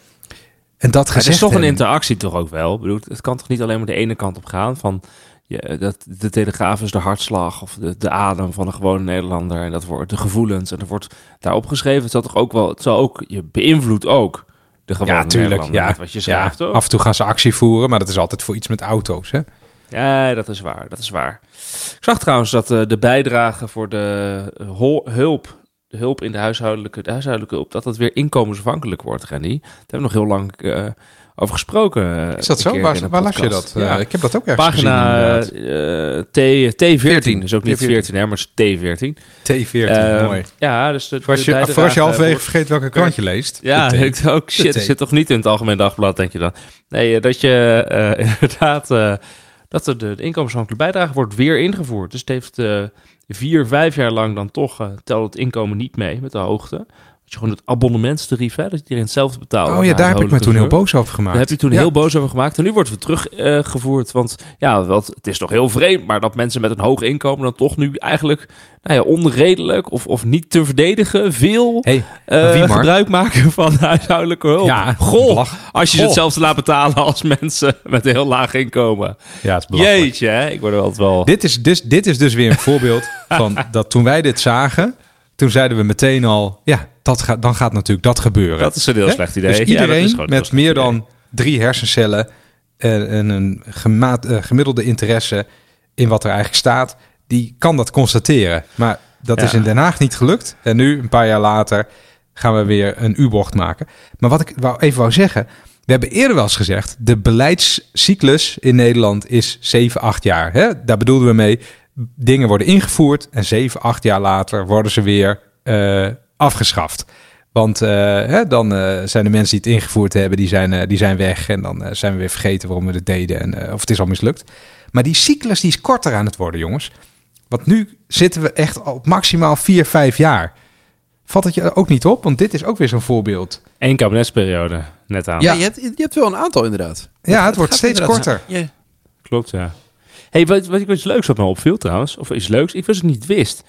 En dat het is toch een interactie toch ook wel. Ik bedoel, het kan toch niet alleen maar de ene kant op gaan van ja, dat de telegraaf is de hartslag of de, de adem van een gewone Nederlander en dat wordt de gevoelens en er wordt daar opgeschreven. Het zal toch ook wel, het zal ook je beïnvloedt ook de gewone ja, tuurlijk, ja, wat je schrijft. Ja, af en toe gaan ze actie voeren, maar dat is altijd voor iets met auto's, hè? Ja, dat is waar, dat is waar. Ik zag trouwens dat uh, de bijdrage voor de hulp de hulp in de huishoudelijke, de huishoudelijke hulp, dat dat weer inkomensafhankelijk wordt, Rennie. Daar hebben we nog heel lang uh, over gesproken. Eh, Is dat zo? Waar, waar las je dat? Ja. ik heb dat ook ergens Pagina gezien. T, T14, is ook niet 14, hè, maar T14. T14, mooi. Ja, dus de, voor als je, als je halverwege vergeet welke krant je leest. Ja, ik ook, shit, zit toch niet in het Algemeen Dagblad, denk je dan. Nee, dat je [LAUGHS] inderdaad dat de, de inkomensafhankelijke bijdrage wordt weer ingevoerd. Dus het heeft uh, vier, vijf jaar lang dan toch uh, telt het inkomen niet mee met de hoogte. Dat je gewoon het abonnementstarief, hè, dat iedereen hetzelfde betaalt. Oh ja, daar heb ik me toen heel boos over gemaakt. Daar heb je toen heel boos over gemaakt. En nu wordt het teruggevoerd. Uh, want ja, wat, het is toch heel vreemd, maar dat mensen met een hoog inkomen dan toch nu eigenlijk nou ja, onredelijk of, of niet te verdedigen veel hey, uh, gebruik maken van [LAUGHS] huishoudelijke hulp. Ja, Goh, als je ze hetzelfde laat betalen als mensen met een heel laag inkomen. Ja, het is belachelijk. Jeetje, hè? ik word er altijd wel... Dit is dus, dit is dus weer een voorbeeld [LAUGHS] van dat toen wij dit zagen, toen zeiden we meteen al, ja, dat gaat, dan gaat natuurlijk dat gebeuren. Dat is een heel slecht idee. Dus iedereen ja, met meer dan drie hersencellen en een gemaat, uh, gemiddelde interesse in wat er eigenlijk staat, die kan dat constateren. Maar dat is in Den Haag niet gelukt. En nu, een paar jaar later, gaan we weer een U-bocht maken. Maar wat ik wou, even wou zeggen, we hebben eerder wel eens gezegd, de beleidscyclus in Nederland is 7, 8 jaar. Hè? Daar bedoelden we mee, dingen worden ingevoerd en 7, 8 jaar later worden ze weer uh, afgeschaft. Want uh, hè, dan uh, zijn de mensen die het ingevoerd hebben, die zijn, uh, die zijn weg. En dan zijn we weer vergeten waarom we het deden. En, of het is al mislukt. Maar die cyclus die is korter aan het worden, jongens. Want nu zitten we echt op maximaal 4, 5 jaar. Valt het je ook niet op? Want dit is ook weer zo'n voorbeeld. Eén kabinetsperiode, net aan. Ja, je hebt, je hebt wel een aantal inderdaad. Ja, het, het wordt steeds korter. Ja. Klopt, ja. Hey, wat, wat, iets leuks wat me opviel trouwens, of iets leuks, ik wist het niet wist,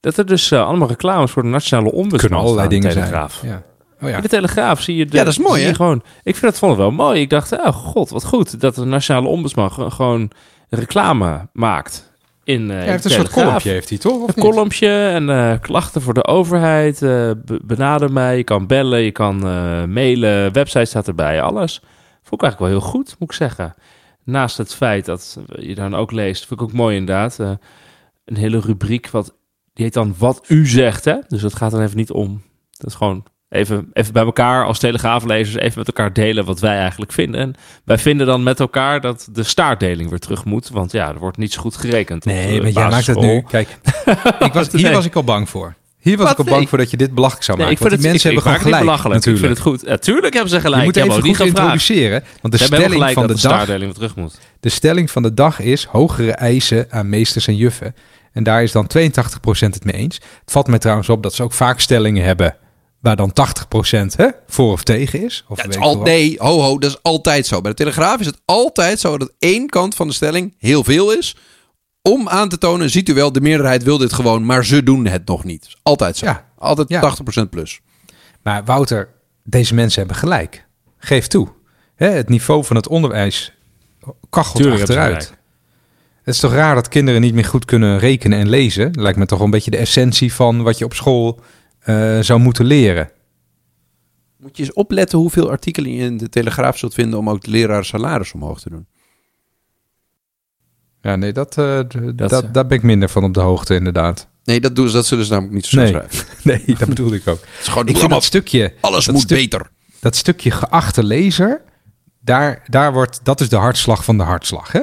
dat er dus uh, allemaal reclames voor de nationale ombudsman Kunnen allerlei dingen Telegraaf. zijn. Ja. Oh ja. In de Telegraaf zie je... De, ja, dat is mooi, hè? Gewoon, ik vind dat vond wel mooi. Ik dacht, oh god, wat goed dat de nationale ombudsman gewoon reclame maakt in, uh, ja, heeft een soort kolompje heeft hij toch? een kolompje en uh, klachten voor de overheid. Uh, benader mij, je kan bellen, je kan mailen, website staat erbij, alles. Vond ik eigenlijk wel heel goed, moet ik zeggen. Naast het feit dat je dan ook leest, vind ik ook mooi inderdaad, een hele rubriek wat die heet dan wat u zegt, hè? Dus dat gaat dan even niet om. Dat is gewoon even, even bij elkaar als telegraaflezers even met elkaar delen wat wij eigenlijk vinden. En wij vinden dan met elkaar dat de staartdeling weer terug moet. Want ja, er wordt niet zo goed gerekend. Nee, maar jij maakt het nu. Kijk, [LAUGHS] ik was, hier was ik al bang voor. Hier was ik al bang voor dat je dit belachelijk zou maken. Nee, ik vind want die het, mensen hebben gewoon gelijk. Natuurlijk. Ik vind het goed. Natuurlijk hebben ze gelijk. Je moet even goed introduceren. Want de stelling van de, de dag... terug moet. De stelling van de dag is hogere eisen aan meesters en juffen. En daar is dan 82% het mee eens. Het valt mij trouwens op dat ze ook vaak stellingen hebben waar dan 80% hè, voor of tegen is. Of ja, is al, nee, ho ho, dat is altijd zo. Bij de Telegraaf is het altijd zo dat één kant van de stelling heel veel is. Om aan te tonen, ziet u wel, de meerderheid wil dit gewoon, maar ze doen het nog niet. Altijd zo. Ja. Altijd ja. 80% plus. Maar Wouter, deze mensen hebben gelijk. Geef toe. Hè, het niveau van het onderwijs kachelt Tuurlijk achteruit. Het is toch raar dat kinderen niet meer goed kunnen rekenen en lezen? lijkt me toch een beetje de essentie van wat je op school uh, zou moeten leren. Moet je eens opletten hoeveel artikelen je in de Telegraaf zult vinden om ook de leraar salaris omhoog te doen. Ja, nee, dat, uh, dat, daar ben ik minder van op de hoogte, inderdaad. Nee, dat, doen ze, dat zullen ze namelijk niet zo nee. schrijven. [LAUGHS] nee, dat bedoelde ik ook. [LAUGHS] Het is gewoon ik vind dat stukje... Alles moet beter. Dat stukje geachte lezer, daar, daar wordt, dat is de hartslag van de hartslag. Hè?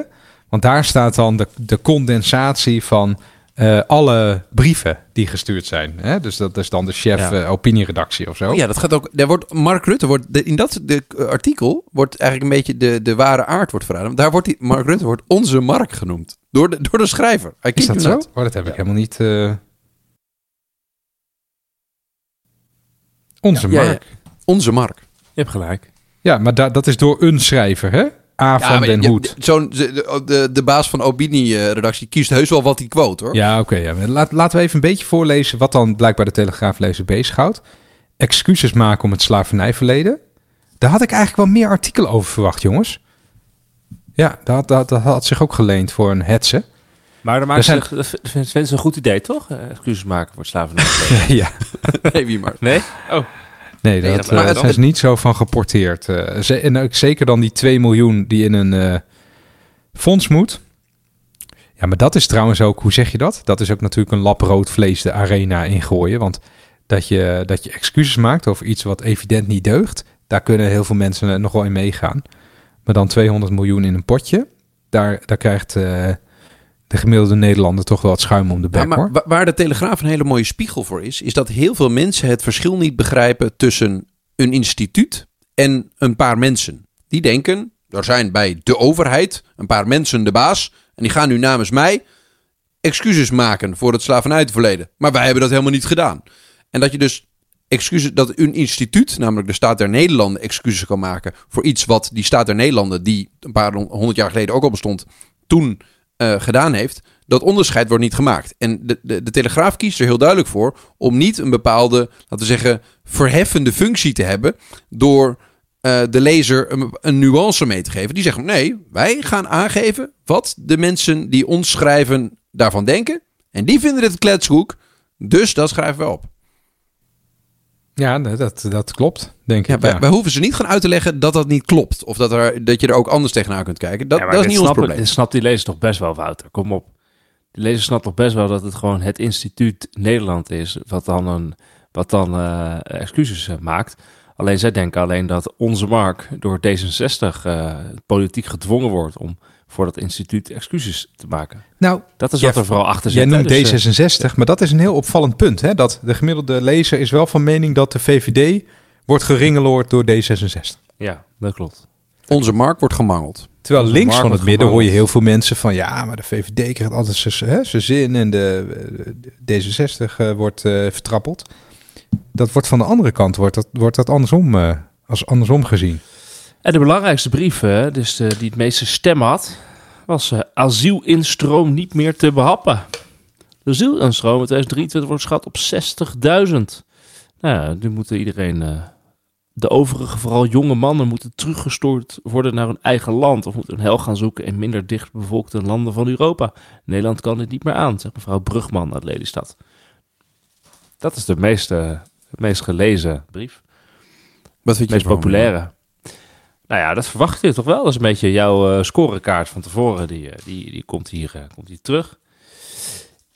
Want daar staat dan de, de condensatie van uh, alle brieven die gestuurd zijn. Hè? Dus dat is dan de chef ja. uh, opinieredactie of zo. Oh ja, dat gaat ook. Daar wordt Mark Rutte wordt in dat de, uh, artikel wordt eigenlijk een beetje de, de ware aard wordt verraden. Daar wordt die, Mark Rutte wordt onze Mark genoemd door de, door de schrijver. Hij is dat zo? Oh, dat heb ik helemaal niet. Onze Mark. Onze Mark. Je hebt gelijk. Ja, maar da dat is door een schrijver, hè? A van Den Hoed. Zo'n de, de, de, baas van Opinie-redactie kiest heus wel wat hij quote, hoor. Ja, oké. ja. Laat, laten we even een beetje voorlezen wat dan blijkbaar de Telegraaflezer bezighoudt. Excuses maken om het slavernijverleden. Daar had ik eigenlijk wel meer artikelen over verwacht, jongens. Ja, dat, dat, dat had zich ook geleend voor een hetze. Maar dan maakt zijn... ze een goed idee, toch? Eh, excuses maken voor het slavernijverleden. [LAUGHS] ja. [LAUGHS] nee, wie maar. Nee? Oh. Nee, dat, nee, dat uh, is niet zo van geporteerd. Uh, en ook zeker dan die 2 miljoen die in een uh, fonds moet. Ja, maar dat is trouwens ook, hoe zeg je dat? Dat is ook natuurlijk een lap rood vlees de arena ingooien. Want dat je, dat je excuses maakt over iets wat evident niet deugt. Daar kunnen heel veel mensen nog wel in meegaan. Maar dan 200 miljoen in een potje, daar, daar krijgt uh, de gemiddelde Nederlander toch wel het schuim om de bek. Ja, maar waar de Telegraaf een hele mooie spiegel voor is, is dat heel veel mensen het verschil niet begrijpen tussen een instituut en een paar mensen. Die denken, er zijn bij de overheid een paar mensen de baas en die gaan nu namens mij excuses maken voor het slavernijverleden. Maar wij hebben dat helemaal niet gedaan. En dat je dus excuses, dat een instituut, namelijk de Staat der Nederlanden, excuses kan maken voor iets wat die Staat der Nederlanden, die een paar honderd jaar geleden ook al bestond, toen uh, gedaan heeft. Dat onderscheid wordt niet gemaakt. En de, de, de, Telegraaf kiest er heel duidelijk voor om niet een bepaalde, laten we zeggen, verheffende functie te hebben door uh, de lezer een, een, nuance mee te geven. Die zeggen: nee, wij gaan aangeven wat de mensen die ons schrijven daarvan denken. En die vinden het kletshoek, dus dat schrijven we op. Ja, dat, dat klopt, denk ik. Wij, wij, hoeven ze niet gaan uit te leggen dat dat niet klopt. Of dat, er, dat je er ook anders tegenaan kunt kijken. Dat, dat is niet ons probleem. Dit snapt die lezer toch best wel, Wouter. Kom op. Die lezer snapt toch best wel dat het gewoon het instituut Nederland is... wat dan, een, wat dan uh, excuses uh, maakt. Alleen zij denken alleen dat onze Mark door D66 uh, politiek gedwongen wordt... om voor dat instituut excuses te maken. Nou, dat is wat er vooral achter zit. Jij noemt dus, D66, uh, maar dat is een heel opvallend punt. Hè? Dat de gemiddelde lezer is wel van mening dat de VVD wordt geringeloord door D66. Ja, dat klopt. Onze markt wordt gemangeld. Terwijl links van het midden hoor je heel veel mensen van... ja, maar de VVD krijgt altijd zijn zin en de, de D66 uh, wordt uh, vertrappeld. Dat wordt van de andere kant wordt dat, wordt dat andersom, uh, als andersom gezien. En de belangrijkste brief, dus de, die het meeste stem had, was uh, asielinstroom niet meer te behappen. De asielinstroom in 2023 wordt geschat op 60.000. Nou nu moeten iedereen, uh, de overige, vooral jonge mannen, moeten teruggestoord worden naar hun eigen land. Of moeten een hel gaan zoeken in minder dicht bevolkte landen van Europa. Nederland kan dit niet meer aan, zegt mevrouw Brugman uit Lelystad. Dat is de meeste, meest gelezen brief. Wat vind je meest populaire. Nou ja, dat verwacht je toch wel. Dat is een beetje jouw uh, scorekaart van tevoren. Die, eh, die, die komt, hier, uh, komt hier terug.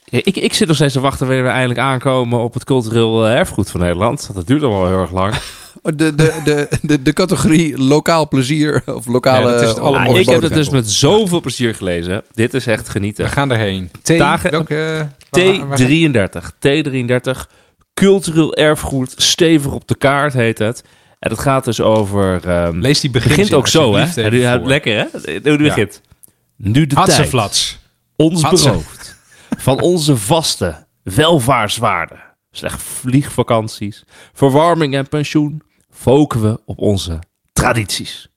Ik, ik zit nog steeds te wachten wanneer we eindelijk aankomen op het cultureel erfgoed van Nederland. Dat duurt al wel heel erg lang. [LAUGHS] De, de, de, de, de categorie lokaal plezier of lokale... Ja, is allemaal ik heb het dus met zoveel plezier gelezen. Dit is echt genieten. We gaan erheen. T, Dagen, welke, T33. T33. Cultureel erfgoed. Stevig op de kaart heet het. En dat gaat dus over... Um, Lees die begin begint ook zo, hè? Ja, lekker, hè? Hoe begint. Nu de tijd. Ons beroofd. Van onze vaste welvaartswaarden. Slecht vliegvakanties, verwarming en pensioen. Foken we op onze tradities.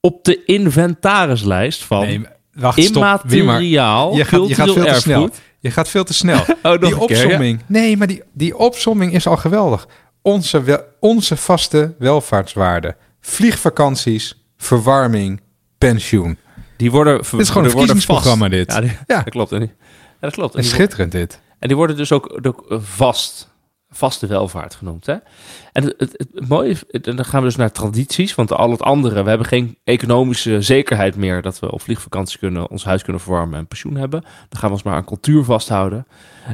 Op de inventarislijst van nee, wacht, immateriaal je gaat, je gaat veel te snel. Je gaat veel te snel. [LAUGHS] oh, die opsomming. Nee, maar die, die opsomming is al geweldig onze, onze vaste welvaartswaarden. Vliegvakanties, verwarming, pensioen. Die worden... Dit is gewoon een verkiezingsprogramma dit. Ja, [LAUGHS] ja, dat klopt. Ja, dat klopt. En schitterend dit. En die worden dus ook, ook vast, vaste welvaart genoemd. Hè? En het, het, het, mooie is, dan gaan we dus naar tradities, want al het andere, we hebben geen economische zekerheid meer dat we op vliegvakantie kunnen, ons huis kunnen verwarmen en pensioen hebben. Dan gaan we ons maar aan cultuur vasthouden.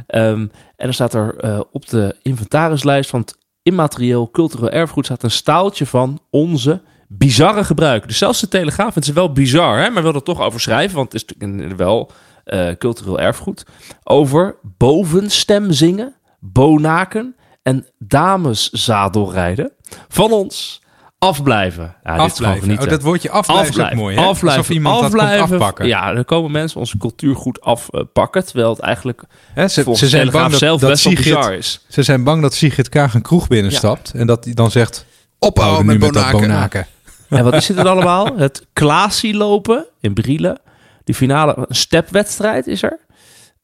Um, en dan staat er uh, op de inventarislijst van het immaterieel cultureel erfgoed staat een staaltje van onze bizarre gebruiken. Dus zelfs de Telegraaf, het is wel bizar, hè, maar wil er toch over schrijven, want het is wel uh, cultureel erfgoed. Over bovenstem zingen, bonaken en dameszadelrijden van ons afblijven. Ja, afblijven. Dit is oh, dat woordje afblijven, afblijven. is ook mooi. Hè? Afblijven. Alsof iemand afblijven. dat komt afpakken. Ja, dan komen mensen onze cultuur goed afpakken. Terwijl het eigenlijk Hè, ze, ze zijn bang dat, zelf dat best Sigrid, bizar is. Ze zijn bang dat Sigrid Kaag een kroeg binnenstapt. Ja. En dat hij dan zegt, ophouden met, met bonaken. bonaken. En wat is het dan allemaal? [LAUGHS] Het Klaasie lopen in Brielen. Die finale, een stepwedstrijd is er.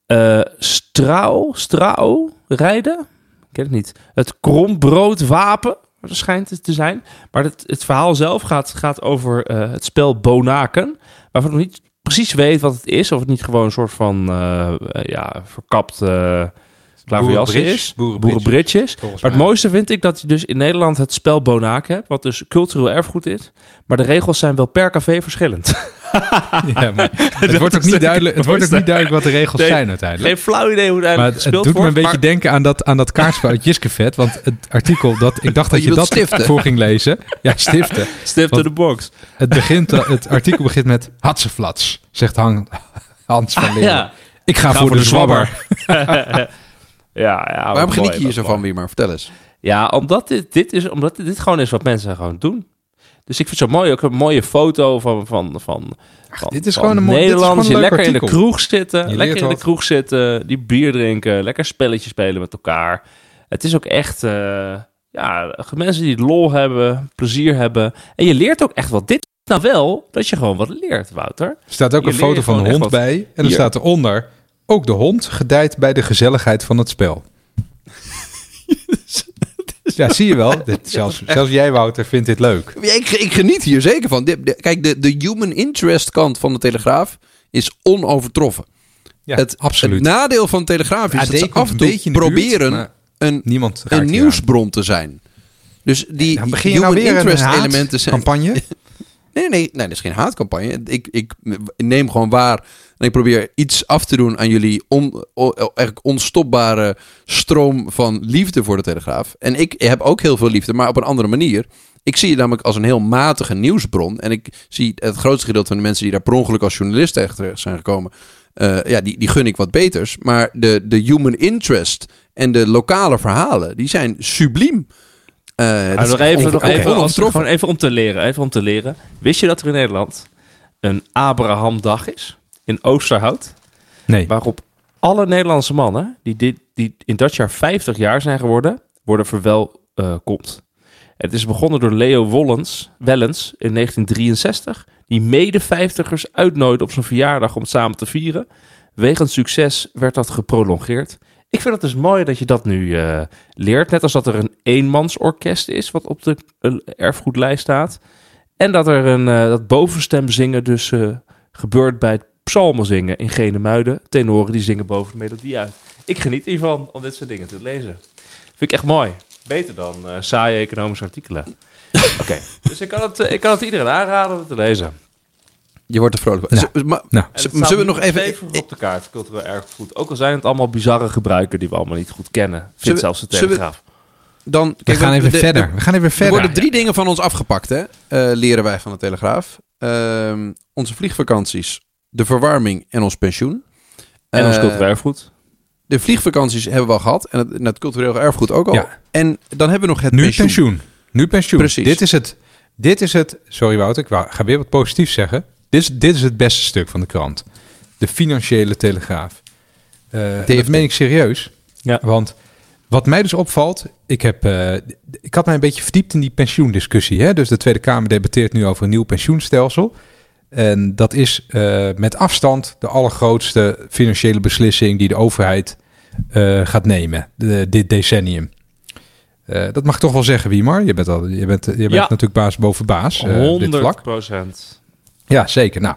Uh, Strauw, Strauw rijden. Ik ken het niet. Het krombroodwapen dat schijnt het te zijn. Maar het, het verhaal zelf gaat, gaat over uh, het spel Bonaken. Waarvan ik nog niet precies weet wat het is. Of het niet gewoon een soort van uh, ja, verkapt klaverjassen is. Boerenbridge is. Maar het mooiste vind ik dat je dus in Nederland het spel Bonaak hebt, wat dus cultureel erfgoed is. Maar de regels zijn wel per café verschillend. [LAUGHS] ja, maar [LAUGHS] het wordt ook niet duidelijk, het wordt ook niet duidelijk wat de regels zijn uiteindelijk. Geen flauw idee hoe het maar het, het doet me een beetje denken aan dat, aan dat kaartspel uit Jiskevet. Want het artikel dat ik dacht [LAUGHS] dat je, dat stiften. voor ging lezen. Ja, stiften. Stiften de box. Het, begint, het artikel begint met Hatseflats, zegt Hans van Leeuwen. Ja. Ik ga, voor, de, zwabber. Ja, ja, Waarom geniet je hier zo van, wie maar? Vertel eens. Ja, omdat dit, dit, is, omdat dit gewoon is wat mensen gewoon doen. Dus ik vind het zo mooi, ook een mooie foto van, van, van, van dit is gewoon een Nederlanders die lekker in de kroeg zitten, lekker in de kroeg zitten, die bier drinken, lekker spelletjes spelen met elkaar. Het is ook echt, uh, ja, mensen die lol hebben, plezier hebben. En je leert ook echt wat. Dit nou wel dat je gewoon wat leert, Wouter. Er staat ook een foto van een hond bij. En er staat eronder, ook de hond gedijt bij de gezelligheid van het spel. Ja, zie je wel. Dit, zelfs, zelfs jij, Wouter, vindt dit leuk. ik, ik geniet hier zeker van. kijk, de, de human interest kant van de Telegraaf is onovertroffen. Ja, het, absoluut. Het nadeel van de Telegraaf is dat ze af en toe proberen een, niemand een nieuwsbron te zijn. Dus die ja, begin je nou weer interest een elementen zijn. campagne? [LAUGHS] nee, nee, nee, dat is geen haatcampagne. Ik, ik neem gewoon waar en ik probeer iets af te doen aan jullie on, eigenlijk onstopbare stroom van liefde voor de Telegraaf. En ik heb ook heel veel liefde, maar op een andere manier. Ik zie je namelijk als een heel matige nieuwsbron. En ik zie het grootste gedeelte van de mensen die daar per ongeluk als journalist terecht zijn gekomen. Uh, ja, die, die gun ik wat beters. Maar de, de human interest en de lokale verhalen, die zijn subliem. Uh, nog even, nog even, om, gewoon even om te leren. Even om te leren. Wist je dat er in Nederland een Abrahamdag is? In Oosterhout. Nee. Waarop alle Nederlandse mannen die, dit, die in dat jaar 50 jaar zijn geworden, worden verwelkomd. Het is begonnen door Leo Wollens, Wellens in 1963, die mede 50ers uitnodigde op zijn verjaardag om het samen te vieren. Wegens succes werd dat geprolongeerd. Ik vind het dus mooi dat je dat nu uh, leert. Net als dat er een eenmansorkest is, wat op de uh, erfgoedlijst staat. En dat er een uh, dat bovenstem zingen dus gebeurt bij het psalmen zingen in Genemuiden. Tenoren die zingen boven de melodie uit. Ik geniet hiervan om dit soort dingen te lezen. Vind ik echt mooi. Beter dan uh, saaie economische artikelen. [LAUGHS] Oké, dus ik kan, het, eh, ik kan het iedereen aanraden om te lezen. Je wordt er vrolijk van. maar, nou, zullen we nog even... op de kaart, cultureel erfgoed. Ook al zijn het allemaal bizarre gebruiken die we allemaal niet goed kennen. Vindt zelfs de Telegraaf. Dan, we gaan even verder. We gaan even verder. Er worden drie dingen van ons afgepakt, hè? Uh, leren wij van de Telegraaf. Uh, onze vliegvakanties de verwarming en ons pensioen. En ons uh, cultureel erfgoed. De vliegvakanties hebben we al gehad. En het, het cultureel erfgoed ook al. Ja. En dan hebben we nog het nu pensioen. Nu pensioen. Precies. Dit is het. Dit is het. Sorry Wouter, ik ga weer wat positiefs zeggen. Dit is, dit is het beste stuk van de krant. De financiële telegraaf. Uh, dat meen ik serieus. Ja. Want wat mij dus opvalt, ik, heb, uh, ik had mij een beetje verdiept in die pensioendiscussie. Hè? Dus de Tweede Kamer debatteert nu over een nieuw pensioenstelsel. En dat is uh, met afstand de allergrootste financiële beslissing die de overheid uh, gaat nemen de, dit decennium. Uh, dat mag ik toch wel zeggen, Wiemar. Je bent, al, je bent, je bent ja. natuurlijk baas boven baas. 100 procent. Ja, zeker. Nou,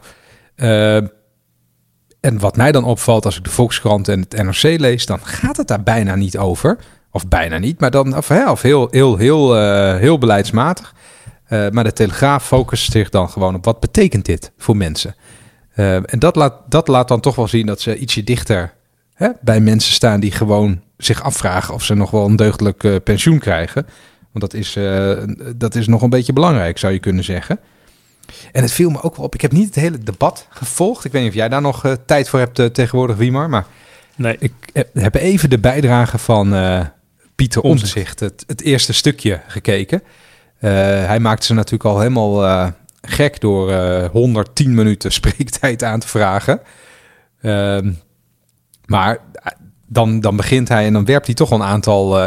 en wat mij dan opvalt als ik de Volkskrant en het NRC lees, dan gaat het daar bijna niet over. Of bijna niet, maar dan of, hè, of heel, heel, heel, heel beleidsmatig. Uh, maar de Telegraaf focust zich dan gewoon op wat betekent dit voor mensen. Uh, en dat laat, dat laat dan toch wel zien dat ze ietsje dichter hè, bij mensen staan die gewoon zich afvragen of ze nog wel een deugdelijk uh, pensioen krijgen. Want dat is, dat is nog een beetje belangrijk, zou je kunnen zeggen. En het viel me ook wel op. Ik heb niet het hele debat gevolgd. Ik weet niet of jij daar nog tijd voor hebt tegenwoordig, Wiemar. Maar nee. ik heb even de bijdrage van Pieter Omtzigt, het, het eerste stukje, gekeken. Eh, hij maakte ze natuurlijk al helemaal eh, gek door 110 eh, minuten [LAUGHS] spreektijd aan te vragen. Ehm, maar dan, dan begint hij en dan werpt hij toch een aantal,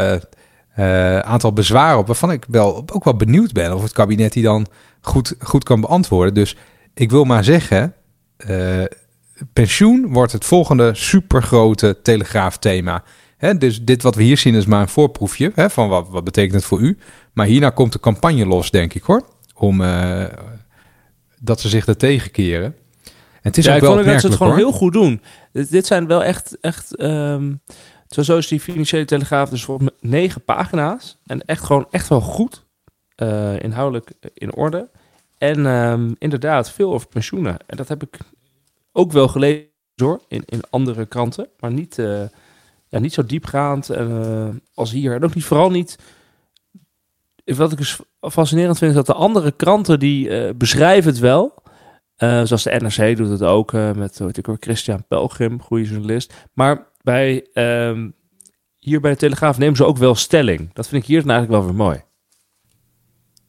aantal bezwaren op... waarvan ik wel, ook wel benieuwd ben of het kabinet die dan goed, goed kan beantwoorden. Dus ik wil maar zeggen, pensioen wordt het volgende supergrote telegraafthema. Hè, dus dit wat we hier zien is maar een voorproefje hè, van wat, wat betekent het voor u. Maar hierna komt de campagne los, denk ik hoor. Om uh, dat ze zich er tegenkeren. En het is ja, ook ik wel vond dat ze het gewoon heel goed doen. Dit, dit, zijn wel echt, echt um, Zo is die financiële telegraaf dus voor negen pagina's. En echt gewoon echt wel goed. Uh, inhoudelijk in orde. En ehm, inderdaad, veel over pensioenen. En dat heb ik ook wel gelezen hoor, in, in andere kranten. Maar niet, uh, ja, niet zo diepgaand uh, als hier. En ook niet, vooral niet... Wat ik dus fascinerend vind, is dat de andere kranten die beschrijven het wel... zoals de NRC doet het ook met ik hoor, Christian Pelgrim, goede journalist. Maar bij, um, hier bij de Telegraaf nemen ze ook wel stelling. Dat vind ik hier eigenlijk wel weer mooi.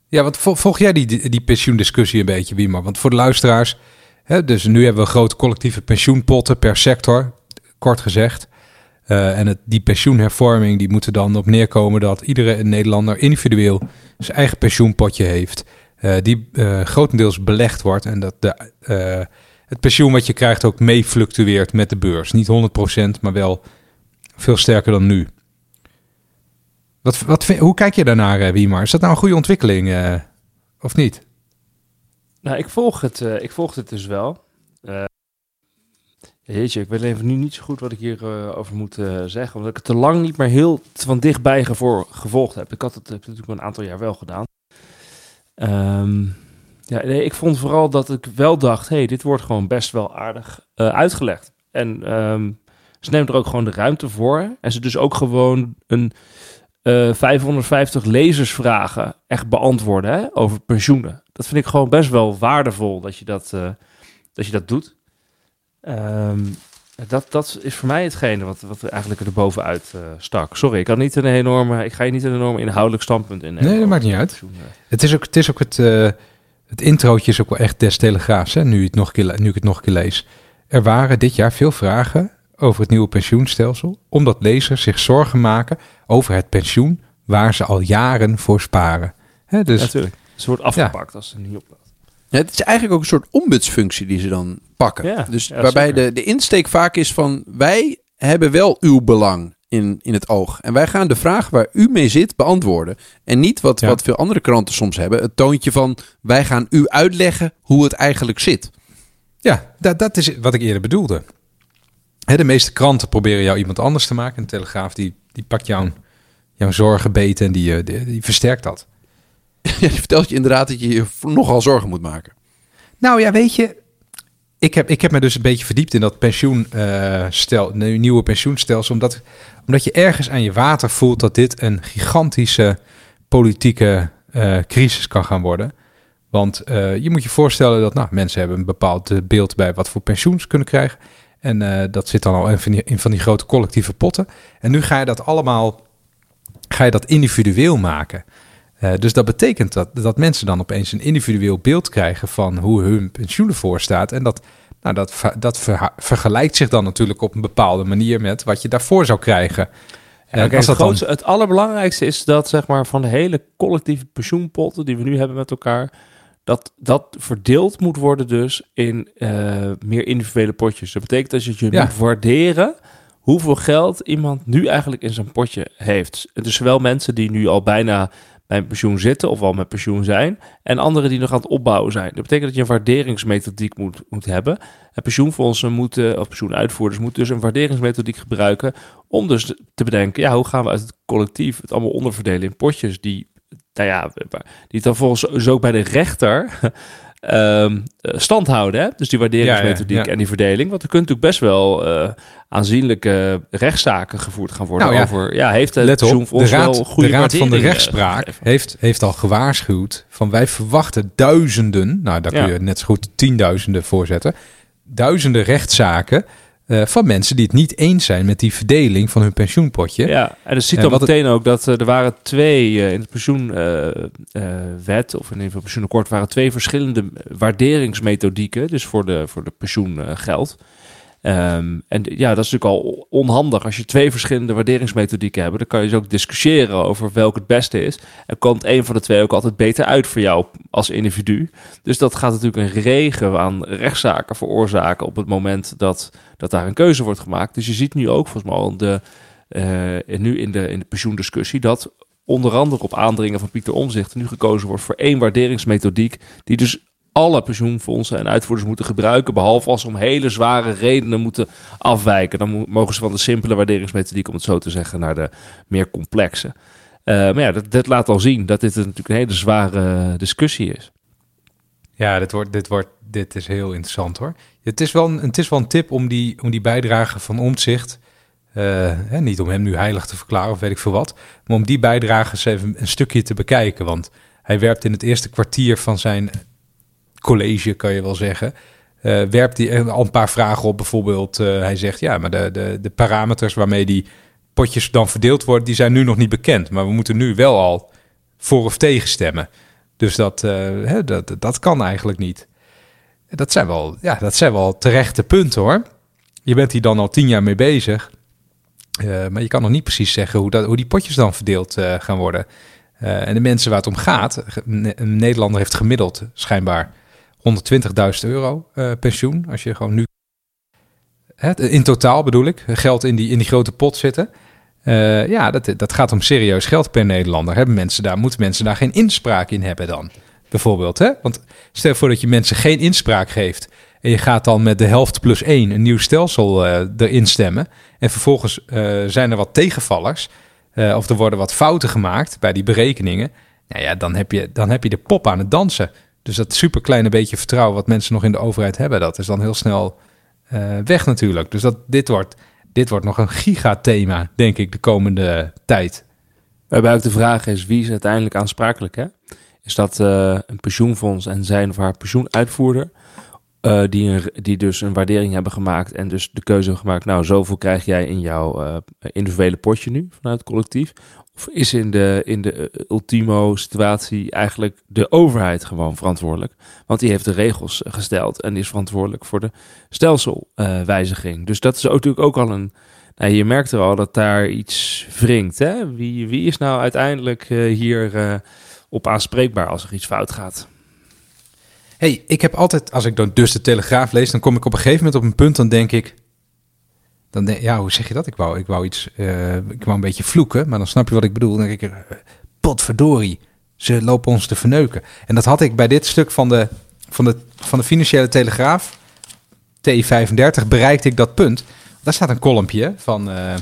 Ja, wat volg jij die, die pensioendiscussie een beetje, Wiemer? Want voor de luisteraars, hè, dus nu hebben we grote collectieve pensioenpotten per sector, kort gezegd. Uh, en het, die pensioenhervorming die moet er dan op neerkomen dat iedere Nederlander individueel zijn eigen pensioenpotje heeft. Uh, die uh, grotendeels belegd wordt en dat de, het pensioen wat je krijgt ook mee fluctueert met de beurs. Niet 100%, maar wel veel sterker dan nu. Wat, wat, hoe kijk je daarnaar, Wiemar? Is dat nou een goede ontwikkeling of niet? Nou, ik volg het, ik volg het dus wel. Ik weet even nu niet zo goed wat ik hierover over moet zeggen. Omdat ik het te lang niet meer heel van dichtbij gevolgd heb. Ik had het natuurlijk een aantal jaar wel gedaan. Um, ja, ik vond vooral dat ik wel dacht... hey, dit wordt gewoon best wel aardig uitgelegd. En um, ze neemt er ook gewoon de ruimte voor. En ze dus ook gewoon een 550 eh, lezersvragen echt beantwoorden hè, over pensioenen. Dat vind ik gewoon best wel waardevol dat je dat, dat, je dat doet. Um, dat, dat is voor mij hetgene wat, wat eigenlijk er bovenuit uh, stak. Sorry, ik, kan niet een enorme, ik ga je niet een enorme inhoudelijk standpunt in. Nee, dat maakt niet uit. Het is ook het, is ook het, uh, het introotje is ook wel echt des telegraafs, hè, nu, het nog keer, nu ik het nog een keer lees. Er waren dit jaar veel vragen over het nieuwe pensioenstelsel, omdat lezers zich zorgen maken over het pensioen waar ze al jaren voor sparen. He, dus, Natuurlijk. Ze wordt afgepakt als ze niet op. Ja, het is eigenlijk ook een soort ombudsfunctie die ze dan pakken. Ja, dus waarbij de, de insteek vaak is van wij hebben wel uw belang in, in het oog. En wij gaan de vraag waar u mee zit beantwoorden. En niet wat, wat veel andere kranten soms hebben. Het toontje van wij gaan u uitleggen hoe het eigenlijk zit. Ja, dat, dat is wat ik eerder bedoelde de meeste kranten proberen jou iemand anders te maken. Een Telegraaf die, die pakt jouw, jouw zorgen beter en die, die, die versterkt dat. [LAUGHS] Ja, die vertelt je inderdaad dat je je nogal zorgen moet maken. Nou ja, weet je, ik heb, ik heb me dus een beetje verdiept in dat pensioenstel, uh, nieuwe pensioenstelsel. Omdat, omdat je ergens aan je water voelt dat dit een gigantische politieke uh, crisis kan gaan worden. Want uh, je moet je voorstellen dat nou, mensen hebben een bepaald beeld bij wat voor pensioen ze kunnen krijgen. En uh, dat zit dan al in van, die, in van die grote collectieve potten. En nu ga je dat allemaal ga je dat individueel maken. Uh, dus dat betekent dat, dat mensen dan opeens een individueel beeld krijgen van hoe hun pensioen ervoor staat. En dat, nou, dat, dat ver, vergelijkt zich dan natuurlijk op een bepaalde manier met wat je daarvoor zou krijgen. Ja, okay, het, grootste, dan... het allerbelangrijkste is dat zeg maar, van de hele collectieve pensioenpotten die we nu hebben met elkaar dat dat verdeeld moet worden dus in uh, meer individuele potjes. Dat betekent dat je je moet waarderen hoeveel geld iemand nu eigenlijk in zijn potje heeft. Dus zowel mensen die nu al bijna bij een pensioen zitten of al met pensioen zijn, en anderen die nog aan het opbouwen zijn. Dat betekent dat je een waarderingsmethodiek moet, moet hebben. En pensioenfondsen moeten, of pensioenuitvoerders moeten dus een waarderingsmethodiek gebruiken om dus te bedenken, ja, hoe gaan we uit het collectief het allemaal onderverdelen in potjes die nou ja, die dan volgens ook bij de rechter um, stand houden. Hè? Dus die waarderingsmethodiek en die verdeling. Want er kunnen natuurlijk best wel uh, aanzienlijke rechtszaken gevoerd gaan worden nou, ja. over... Ja, heeft het Let op, de raad, de raad van de rechtspraak heeft, heeft al gewaarschuwd van wij verwachten duizenden... Nou, daar kun je net zo goed tienduizenden voor zetten. Duizenden rechtszaken uh, van mensen die het niet eens zijn met die verdeling van hun pensioenpotje. Ja, en er ziet dan meteen ook dat uh, er waren twee uh, in de pensioenwet of in ieder geval pensioenakkoord waren twee verschillende waarderingsmethodieken, dus voor de, voor de pensioengeld. Um, en ja, dat is natuurlijk al onhandig. Als je twee verschillende waarderingsmethodieken hebt, dan kan je dus ook discussiëren over welk het beste is. En komt een van de twee ook altijd beter uit voor jou als individu. Dus dat gaat natuurlijk een regen aan rechtszaken veroorzaken op het moment dat, dat daar een keuze wordt gemaakt. Dus je ziet nu ook volgens mij al de, uh, nu in de, in de pensioendiscussie dat onder andere op aandringen van Pieter Omzicht nu gekozen wordt voor één waarderingsmethodiek die dus alle pensioenfondsen en uitvoerders moeten gebruiken, behalve als ze om hele zware redenen moeten afwijken. Dan mogen ze van de simpele waarderingsmethodiek, om het zo te zeggen, naar de meer complexe. Uh, maar ja, dat, dat, laat al zien dat dit natuurlijk een hele zware discussie is. Ja, dit, wordt, dit, wordt, dit is heel interessant hoor. Het is wel een, het is wel een tip om die, om die bijdrage van omzicht. Hè, niet om hem nu heilig te verklaren of weet ik veel wat. Maar om die bijdrage even een stukje te bekijken. Want hij werpt in het eerste kwartier van zijn college, kan je wel zeggen. Uh, werpt hij al een paar vragen op. Bijvoorbeeld, uh, hij zegt ja, maar de, de, de parameters waarmee die potjes dan verdeeld worden, die zijn nu nog niet bekend. Maar we moeten nu wel al voor of tegen stemmen. Dus dat, uh, hè, dat, dat kan eigenlijk niet. Dat zijn, wel, ja, dat zijn wel terechte punten hoor. Je bent hier dan al tien jaar mee bezig. Maar je kan nog niet precies zeggen hoe, dat, hoe die potjes dan verdeeld gaan worden. en de mensen waar het om gaat, een Nederlander heeft gemiddeld schijnbaar 120.000 euro pensioen. Als je gewoon nu, in totaal bedoel ik, geld in die, in die grote pot zitten. Uh, ja, dat, dat gaat om serieus geld per Nederlander. Hebben mensen daar, moeten mensen daar geen inspraak in hebben dan? Bijvoorbeeld, hè? Want stel voor dat je mensen geen inspraak geeft. En je gaat dan met de helft plus één een nieuw stelsel uh, erin stemmen. En vervolgens zijn er wat tegenvallers. of er worden wat fouten gemaakt bij die berekeningen. Nou ja, dan heb je, dan heb je de pop aan het dansen. Dus dat superkleine beetje vertrouwen wat mensen nog in de overheid hebben, dat is dan heel snel weg natuurlijk. Dus dat, dit wordt dit wordt nog een gigathema, denk ik, de komende tijd. Waarbij ook de vraag is, wie is uiteindelijk aansprakelijk? Hè? Is dat uh, een pensioenfonds en zijn of haar pensioenuitvoerder? Uh, die, die dus een waardering hebben gemaakt en dus de keuze hebben gemaakt... nou, zoveel krijg jij in jouw individuele potje nu vanuit het collectief. Of is in de, in de ultimo situatie eigenlijk de overheid gewoon verantwoordelijk? Want die heeft de regels gesteld en is verantwoordelijk voor de stelselwijziging. dus dat is natuurlijk ook al een. Nou, je merkt er al dat daar iets wringt. Hè? Wie, wie is nou uiteindelijk uh, hier op aanspreekbaar als er iets fout gaat? hey, ik heb altijd, als ik dan dus de Telegraaf lees, dan kom ik op een gegeven moment op een punt, dan denk ik, dan denk, ja, hoe zeg je dat? Ik wou, ik wou iets, uh, ik wou een beetje vloeken, maar dan snap je wat ik bedoel. Dan denk ik, uh, potverdorie, ze lopen ons te verneuken. En dat had ik bij dit stuk van de, van de, van de Financiële Telegraaf, T35, bereikte ik dat punt. Daar staat een kolompje van uh,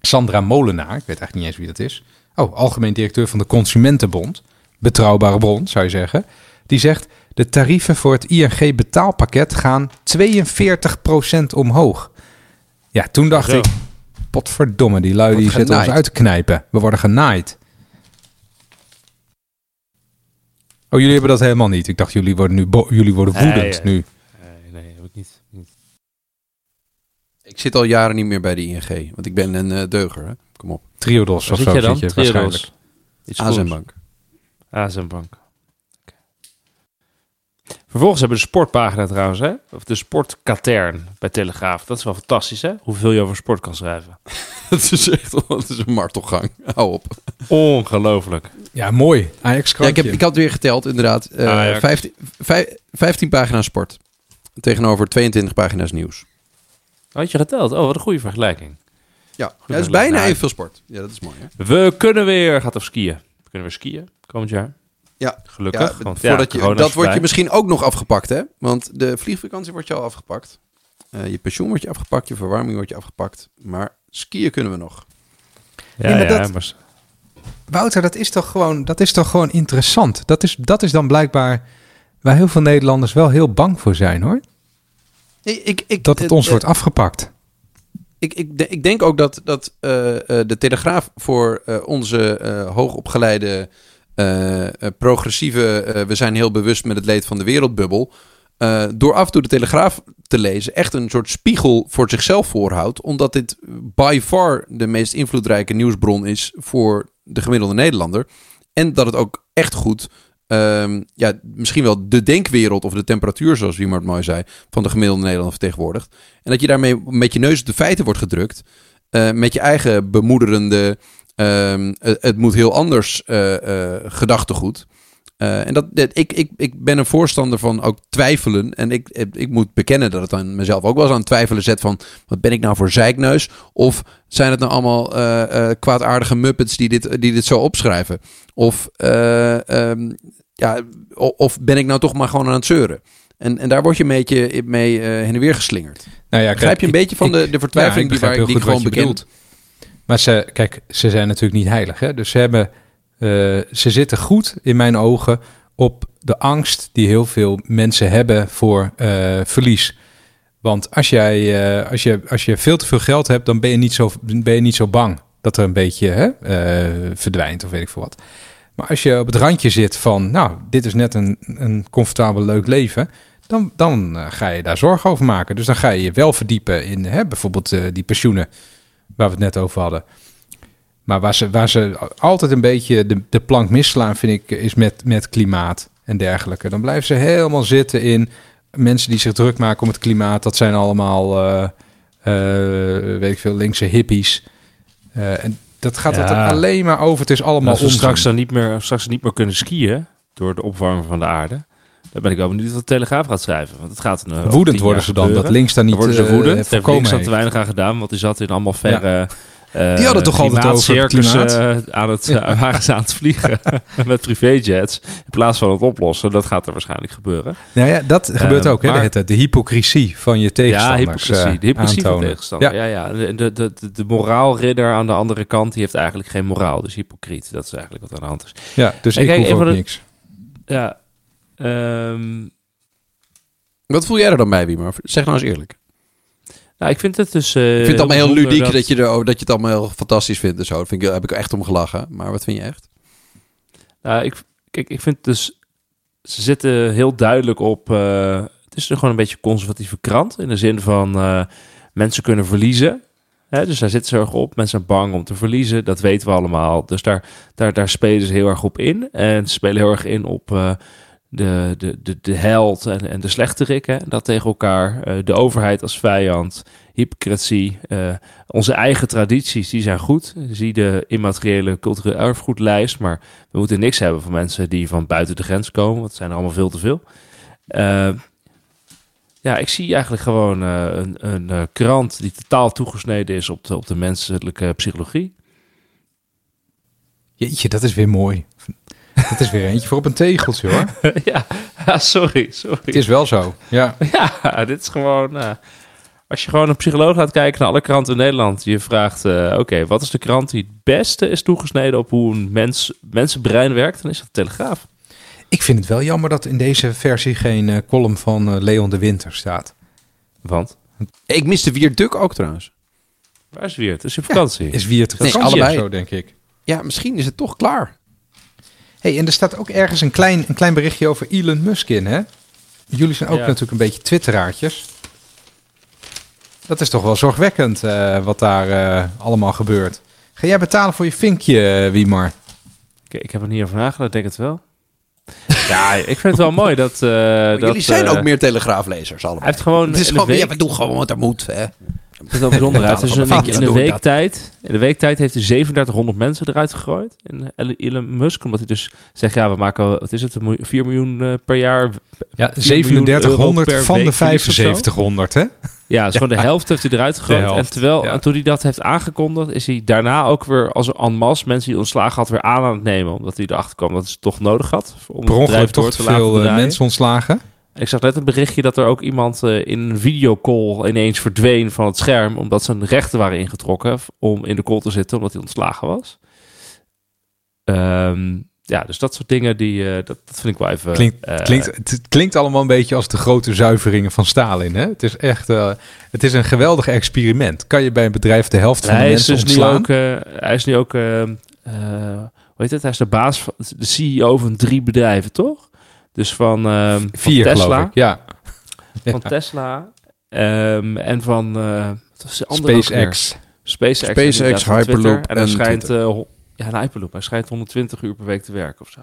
Sandra Molenaar, ik weet eigenlijk niet eens wie dat is. Oh, algemeen directeur van de Consumentenbond, betrouwbare bron zou je zeggen. Die zegt, de tarieven voor het ING betaalpakket gaan 42% omhoog. Ja, toen dacht Zo. ik, potverdomme, die lui die zitten ons uit te knijpen. We worden genaaid. Oh, jullie hebben dat helemaal niet. Ik dacht, jullie worden nu jullie worden woedend nee, nu. Nee, nee, heb ik niet, niet. Ik zit al jaren niet meer bij de ING, want ik ben een uh, deuger. Hè? Kom op. Triodos of zo je dan? zit je Triodos. waarschijnlijk. ASM-bank. ASM-bank. Vervolgens hebben we de sportpagina trouwens, hè? Of de sportkatern bij Telegraaf. Dat is wel fantastisch, hè? Hoeveel je over sport kan schrijven. [LAUGHS] dat is echt dat is een martelgang. Hou op. Ongelooflijk. Ja, mooi. Ajax ja, ik, heb, ik had weer geteld, inderdaad. Uh, 15, 15 pagina's sport. Tegenover 22 pagina's nieuws. Had je geteld? Oh, wat een goede vergelijking. Ja, ja dat is bijna evenveel sport. Ja, dat is mooi. Hè? We kunnen weer, gaat op skiën. We kunnen weer skiën komend jaar. Ja, gelukkig. Ja, want voordat ja, je, dat wordt je misschien ook nog afgepakt, hè? Want de vliegvakantie wordt je al afgepakt. Uh, je pensioen wordt je afgepakt, je verwarming wordt je afgepakt. Maar skiën kunnen we nog. Ja, ja, dat, maar... Wouter, dat is toch gewoon, dat is toch gewoon interessant. Dat is, dat is dan blijkbaar waar heel veel Nederlanders wel heel bang voor zijn, hoor. Ik, ik, ik, dat het ons uh, wordt afgepakt. Ik, ik, ik denk ook dat, dat uh, de Telegraaf voor onze hoogopgeleide uh, progressieve, uh, we zijn heel bewust met het leed van de wereldbubbel. door af en toe de Telegraaf te lezen, echt een soort spiegel voor zichzelf voorhoudt. Omdat dit by far de meest invloedrijke nieuwsbron is voor de gemiddelde Nederlander. En dat het ook echt goed, um, ja, misschien wel de denkwereld of de temperatuur, zoals wie maar het mooi zei, van de gemiddelde Nederlander vertegenwoordigt. En dat je daarmee met je neus op de feiten wordt gedrukt. met je eigen bemoederende Um, het, het, moet heel anders uh, uh, gedachtegoed. Uh, en dat, ik, ik, ik ben een voorstander van ook twijfelen. En ik, ik moet bekennen dat het aan mezelf ook wel eens aan twijfelen zet van... wat ben ik nou voor zeikneus? Of zijn het nou allemaal uh, uh, kwaadaardige muppets die dit, die dit zo opschrijven? Of, um, ja, of ben ik nou toch maar gewoon aan het zeuren? En, en daar word je een beetje mee heen en weer geslingerd. Nou ja, Begrijp je een beetje van de, de vertwijfeling die, waar, die ik gewoon bekend? Maar ze, kijk, ze zijn natuurlijk niet heilig. Hè? Dus ze hebben uh, ze zitten goed in mijn ogen op de angst die heel veel mensen hebben voor uh, verlies. Want als, jij, uh, als, je, als je veel te veel geld hebt, dan ben je niet zo, ben je niet zo bang dat er een beetje hè, verdwijnt of weet ik veel wat. Maar als je op het randje zit van, nou, dit is net een, een comfortabel leuk leven, dan, dan ga je daar zorgen over maken. Dus dan ga je je wel verdiepen in hè, bijvoorbeeld die pensioenen waar we het net over hadden. Maar waar ze, waar ze altijd een beetje de, de plank misslaan, vind ik, is met, met klimaat en dergelijke. Dan blijven ze helemaal zitten in mensen die zich druk maken om het klimaat. Dat zijn allemaal, uh, uh, weet ik veel, linkse hippies. Uh, en dat gaat ja. er alleen maar over. Het is allemaal we straks dan niet meer, straks niet meer kunnen skiën door de opwarming van de aarde. Dan ben ik wel benieuwd wat de Telegraaf gaat schrijven. Want het gaat een, Woedend worden ze dan, dat links daar niet worden ze woedend. Uh, heeft links te weinig aan gedaan, want die zat in allemaal verre... Ja uh, die hadden toch altijd over het klimaat? Uh, [LAUGHS] aan het, ja. uh, waren ze aan het vliegen [LAUGHS] met privéjets in plaats van het oplossen. Dat gaat er waarschijnlijk gebeuren. Nou ja, dat gebeurt ook. Maar, hè, de, de hypocrisie van je tegenstanders Ja, hypocrisie. de hypocrisie aantonen. van tegenstander. Ja, ja. ja. De, de, de, de moraalridder aan de andere kant, die heeft eigenlijk geen moraal. Dus hypocriet, dat is eigenlijk wat aan de hand is. Ja, dus ik, ik hoef ook niks. Ja. Um, wat voel jij er dan bij, Wiemer? Zeg nou eens eerlijk. Nou, ik vind het dus... Uh, ik vind het allemaal heel ludiek dat... dat... je er, dat je het allemaal heel fantastisch vindt en zo. Dat vind ik, heb ik echt om gelachen. Maar wat vind je echt? Nou, ik, kijk, ik vind dus... Ze zitten heel duidelijk op... Uh, het is gewoon een beetje conservatieve krant. In de zin van... Uh, mensen kunnen verliezen. Hè, dus daar zitten ze erg op. Mensen zijn bang om te verliezen. Dat weten we allemaal. Dus daar, daar, daar spelen ze heel erg op in. En ze spelen heel erg in op de, de, de, de held en, en de slechterik. Hè? Dat tegen elkaar. Uh, de overheid als vijand. Hypocrisie. Uh, onze eigen tradities, die zijn goed. Zie de immateriële culturele erfgoedlijst. Maar we moeten niks hebben van mensen die van buiten de grens komen. Want het zijn er allemaal veel te veel. Uh, ja, ik zie eigenlijk gewoon een, een krant die totaal toegesneden is op de, op de menselijke psychologie. Jeetje, dat is weer mooi. Dat is weer eentje voor op een tegeltje hoor. [LAUGHS] ja, sorry, sorry. Het is wel zo, ja. [LAUGHS] Ja, dit is gewoon... Uh, als je gewoon een psycholoog laat kijken naar alle kranten in Nederland. Je vraagt, uh, oké, wat is de krant die het beste is toegesneden op hoe een mens, mensenbrein werkt? Dan is dat de Telegraaf. Ik vind het wel jammer dat in deze versie geen uh, column van Leon de Winter staat. Want? Ik miste Wiert ook trouwens. Waar is Wiert? Is je vakantie? Ja, is Wiert vakantie nee, allebei. zo, denk ik. Ja, misschien is het toch klaar. Hey, en er staat ook ergens een klein, een klein berichtje over Elon Musk in, hè? Jullie zijn ook natuurlijk een beetje twitteraartjes. Dat is toch wel zorgwekkend uh, wat daar uh, allemaal gebeurt. Ga jij betalen voor je vinkje, uh, Wiemar? Ik, ik heb er niet over nagedacht, denk het wel. [LAUGHS] ja, ik vind het wel mooi dat... dat jullie zijn ook meer telegraaflezers allemaal. Hij heeft gewoon... Het is gewoon, week... ja, we doen gewoon wat er moet, hè. Het is wel bijzonder. Dus een, in, de week tijd, in de week tijd heeft hij 3700 mensen eruit gegooid. In Elon Musk, omdat hij dus zegt, ja, we maken, wat is het, 4 miljoen uh, per jaar. Ja, 3700 van de 7500, hè? Ja, dus gewoon de helft heeft hij eruit gegooid. En terwijl, ja. en toen hij dat heeft aangekondigd, is hij daarna ook weer als een masse mensen die ontslagen had weer aan aan het nemen. Omdat hij erachter kwam dat ze het toch nodig had. Om per ongeluk toch te veel mensen ontslagen? Ik zag net een berichtje dat er ook iemand uh, in een videocall ineens verdween van het scherm. Omdat zijn rechten waren ingetrokken om in de call te zitten, omdat hij ontslagen was. Um, ja, dus dat soort dingen, die, uh, dat, dat, vind ik wel even... Klinkt, uh, klinkt, het klinkt allemaal een beetje als de grote zuiveringen van Stalin. Hè? Het is echt uh, het is een geweldig experiment. Kan je bij een bedrijf de helft van de mensen is dus ontslaan? Nu ook, hij is nu ook, hoe heet het, hij is de baas, van, de CEO van drie bedrijven, toch? Dus van, um, Vier, [LAUGHS] van Tesla. Ik, ja. Van ja. Tesla. Um, en van uh, SpaceX. SpaceX. SpaceX, Hyperloop. En, en schijnt, uh, ja, een Hyperloop. Hij schijnt 120 uur per week te werken of zo.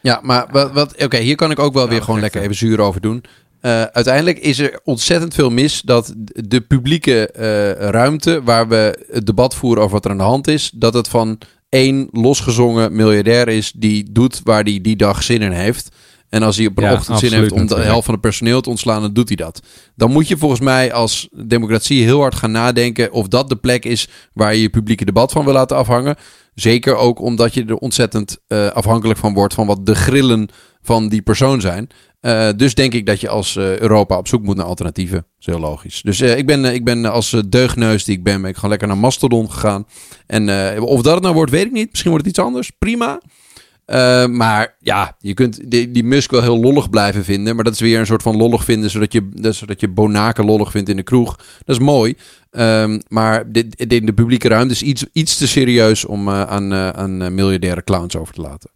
Ja, maar wat, wat oké, hier kan ik ook wel weer gewoon lekker even zuur over doen. Uh, uiteindelijk is er ontzettend veel mis dat de publieke uh, ruimte waar we het debat voeren over wat er aan de hand is, dat het van één losgezongen miljardair is die doet waar hij die dag zin in heeft. En als hij op een Ja, ochtend zin heeft om de helft van het personeel te ontslaan, dan doet hij dat. Dan moet je volgens mij als democratie heel hard gaan nadenken of dat de plek is waar je je publieke debat van wil laten afhangen. Zeker ook omdat je er ontzettend eh, afhankelijk van wordt van wat de grillen van die persoon zijn. Eh, dus denk ik dat je als eh, Europa op zoek moet naar alternatieven. Dat is heel logisch. Dus ik, ben, ik ben als deugneus die ik ben, ben ik gewoon lekker naar Mastodon gegaan. En of dat het nou wordt, weet ik niet. Misschien wordt het iets anders. Prima. Eh, maar ja, je kunt die, die Musk wel heel lollig blijven vinden. Maar dat is weer een soort van lollig vinden, zodat je, dat- zodat je Bonaken lollig vindt in de kroeg. Dat is mooi. Ehm, maar dit, dit- in de publieke ruimte is iets, iets te serieus om eh, aan, eh, aan miljardaire clowns over te laten.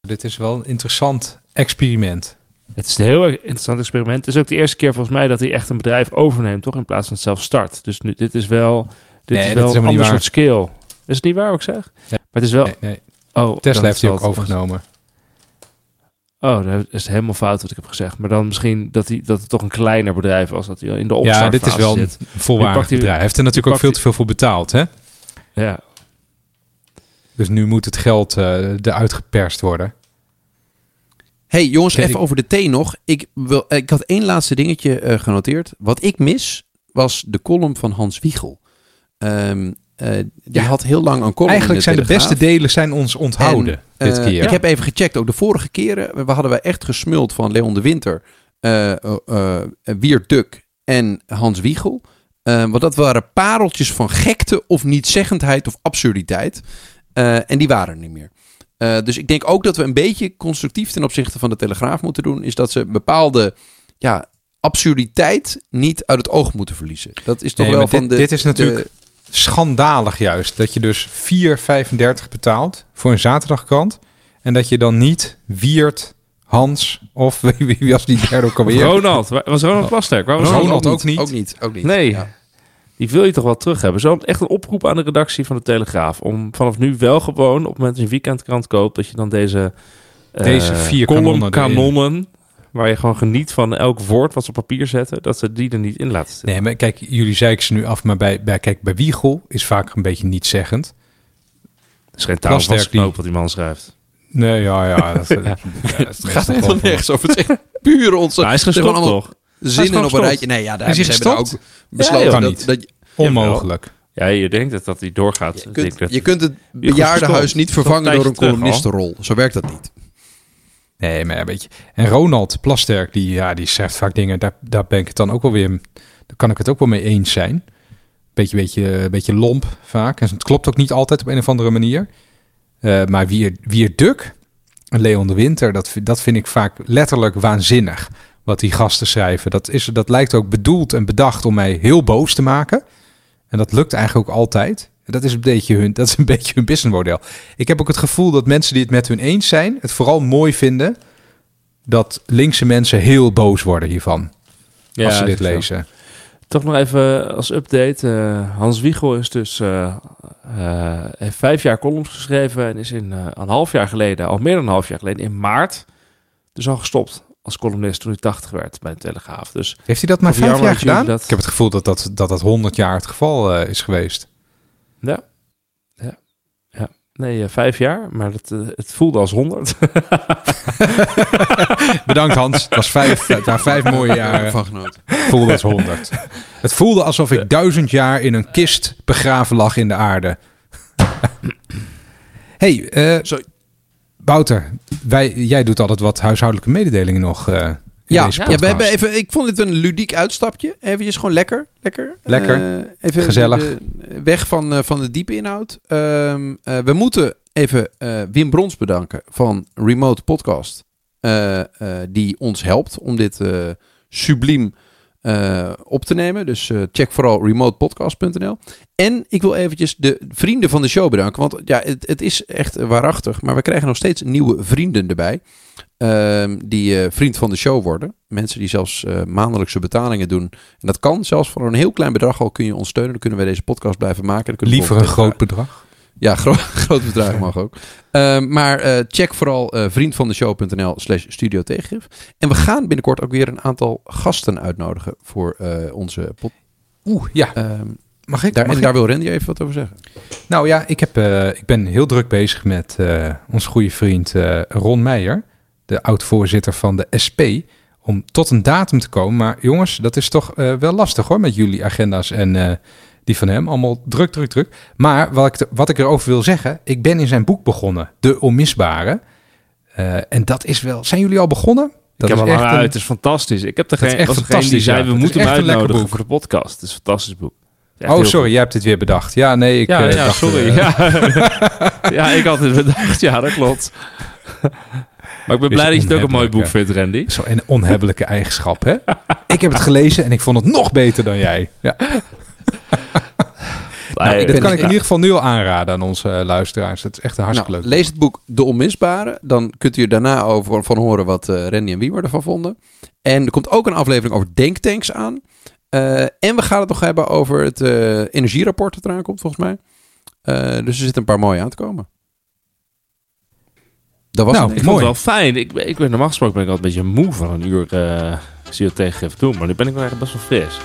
Dit is wel een interessant experiment. Het is een heel interessant experiment. Het is ook de eerste keer volgens mij dat hij echt een bedrijf overneemt, toch? In plaats van het zelf start. Dus nu, dit is wel, dit Nee, is wel is een ander soort scale. Is het niet waar wat ik zeg? Nee. Maar het is wel... Nee, nee. Oh, Tesla heeft hij ook overgenomen. Oh, dan is helemaal fout wat ik heb gezegd. Maar dan misschien dat, hij, dat het toch een kleiner bedrijf was. Dat hij in de opstartfase Ja, dit is wel een zit. volwaardig pakt hij- bedrijf. Hij heeft er natuurlijk ook veel te veel voor betaald, hè? Ja, Dus nu moet het geld eh, eruit geperst worden. Hey jongens, Kijk, even over de thee nog. Ik, wil, ik had één laatste dingetje eh, genoteerd. Wat ik mis, was de column van Hans Wiegel. Ehm eh, die Ja. had heel lang een column Eigenlijk zijn de beste delen zijn ons onthouden En, dit eh, keer. Ik heb even gecheckt, ook de vorige keren we hadden wij echt gesmuld van Leon de Winter, eh eh, Wiert Duk en Hans Wiegel. Want dat waren pareltjes van gekte of nietzeggendheid of absurditeit. En die waren er niet meer. Dus ik denk ook dat we een beetje constructief ten opzichte van de Telegraaf moeten doen. Is dat ze bepaalde ja, absurditeit niet uit het oog moeten verliezen. Dat is toch Nee, wel van dit, de... dit is natuurlijk schandalig juist. Dat je dus 4,35 betaalt voor een zaterdagkrant. En dat je dan niet Wiert, Hans of [LAUGHS] wie, wie was die derde ook alweer? Ronald. Was Ronald Plasterk? Waar was Ronald Ronald? ook niet. Ook niet, ook niet. Nee. Ja. Die wil je toch wel terug hebben. Zo echt een oproep aan de redactie van de Telegraaf. Om vanaf nu wel gewoon, op het moment dat je een weekendkrant koopt, dat je dan deze, eh, Deze vier column kanonnen erin. kanonnen, waar je gewoon geniet van elk woord wat ze op papier zetten, dat ze die er niet in laten zitten. Nee, maar kijk, jullie zeiken ze nu af. Maar bij, bij, kijk, bij Wiegel is vaak een beetje nietszeggend. Het is geen taal van knoop wat die man schrijft. Nee, ja, ja. Dat, [LAUGHS] ja, dat Het gaat helemaal nergens over. Het is echt puur onze... Hij is gestopt gewoon allemaal toch? Zinnen op een rijtje. Nee, ja, daar Is hij hebben ze ook besloten. Dat, niet. dat, Onmogelijk. Ja, je denkt dat, dat hij doorgaat. je, kunt, je kunt het bejaardenhuis niet vervangen door een columnistenrol. Zo werkt dat niet. Nee, maar ja, weet je. En Ronald Plasterk, die, ja, die zegt vaak dingen. Daar, daar ben ik het dan ook wel weer. Daar kan ik het ook wel mee eens zijn. Beetje, beetje, beetje lomp vaak. En het klopt ook niet altijd op een of andere manier. Eh, maar wie Wier Duk Leon de Winter, dat, dat vind ik vaak letterlijk waanzinnig. Wat die gasten schrijven. Dat, is, dat lijkt ook bedoeld en bedacht om mij heel boos te maken. En dat lukt eigenlijk ook altijd. Dat is een beetje hun, dat is een [LAUGHS] beetje hun businessmodel. Ik heb ook het gevoel dat mensen die het met hun eens zijn, het vooral mooi vinden dat linkse mensen heel boos worden hiervan Ja, als ze dit zo. lezen. Toch nog even als update. eh, Hans Wiegel is dus eh, eh, heeft vijf jaar columns geschreven en is in een half jaar geleden, al meer dan een half jaar geleden, in maart, dus al gestopt als columnist toen hij 80 werd bij de Telegraaf. Dus Heeft hij dat maar vijf jaar gedaan? dat- Ik heb het gevoel dat dat, dat, dat 100 jaar het geval is geweest. Ja, ja, ja. Nee, eh, vijf jaar, maar het, eh, het voelde als 100. [LAUGHS] Bedankt Hans, het was vijf, het waren vijf mooie jaren. Van genoten. Voelde als 100. Het voelde alsof ik duizend jaar in een kist begraven lag in de aarde. hey, eh Zo. Wouter, wij, jij doet altijd wat huishoudelijke mededelingen nog. eh, in Ja, ja, we hebben even, ik vond dit een ludiek uitstapje. Even gewoon lekker. Lekker. Lekker. Eh, even Gezellig. de- weg van, eh, van de diepe inhoud. Ehm, eh, we moeten even Wim Brons bedanken van Remote Podcast. die ons helpt om dit subliem op te nemen. Dus check vooral remotepodcast.nl. En ik wil eventjes de vrienden van de show bedanken. Want ja, het, het is echt waarachtig. Maar we krijgen nog steeds nieuwe vrienden erbij. Ehm, die eh, vriend van de show worden. Mensen die zelfs eh, maandelijkse betalingen doen. En dat kan zelfs voor een heel klein bedrag al kun je ons steunen. Dan kunnen wij deze podcast blijven maken. We Liever een groot bedrag. ja, [LAUGHS] gro groot bedrag mag ook. Ehm, maar eh, check vooral eh, vriendvandeshow.nl slash studio tegengif. En we gaan binnenkort ook weer een aantal gasten uitnodigen voor onze pod. Oeh, ja. Ehm, Mag ik? Daar, Mag en ik? daar wil Randy even wat over zeggen. Nou ja, ik, heb, ik ben heel druk bezig met uh, onze goede vriend uh, Ron Meijer, de oud-voorzitter van de SP, om tot een datum te komen. Maar jongens, dat is toch uh, wel lastig hoor, met jullie agenda's en die van hem. Allemaal druk, druk, druk. Maar wat ik, wat ik erover wil zeggen, ik ben in zijn boek begonnen, De Onmisbare. en dat is wel... Zijn jullie al begonnen? Dat ik heb is echt uit. een- Het is fantastisch. Ik heb er geen, echt was fantastisch, die zei, ja. we moeten hem uitnodigen boek. voor de podcast. Het is een fantastisch boek. Oh, sorry, jij hebt dit weer bedacht. Ja, nee, ik Ja, eh, ja dacht, sorry. eh, ja. [LAUGHS] ja, ik had het bedacht. Ja, dat klopt. [LAUGHS] maar ik ben blij dat je het ook een mooi boek vindt, Randy. Zo'n onhebbelijke eigenschap, hè? [LAUGHS] ik heb het gelezen en ik vond het nog beter dan jij. Ja. [LAUGHS] Nou, Dit ben- kan ik in ja. ieder geval nu al aanraden aan onze eh, luisteraars. Het is echt een hartstikke Nou, leuk. lees het boek De Onmisbare. Dan kunt u er daarna over, van horen wat eh Randy en Wiemer ervan vonden. En er komt ook een aflevering over denktanks aan. Eh, en we gaan het nog hebben over het energierapport dat eraan komt, volgens mij. Eh, dus er zitten een paar mooie aan te komen. Dat was Nou, het. Ik vond Mooi. het wel fijn. Ik, ik ben normaal gesproken ben ik altijd een beetje moe van een uur uh, tegen doen. Maar nu ben ik wel echt best wel fris.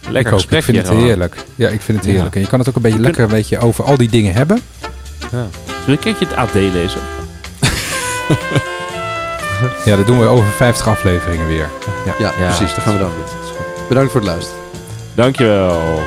Lekker ik ook. Ik gesprekje vind het gewoon. heerlijk. Ja, ik vind het Ja. heerlijk. En je kan het ook een beetje lekker een beetje over al die dingen hebben. Ja. Zullen we een keertje het AD lezen? [LAUGHS] Ja, dat doen we over 50 afleveringen weer. Ja. Ja, precies. Dat gaan we dan doen. Bedankt voor het luisteren. Dankjewel.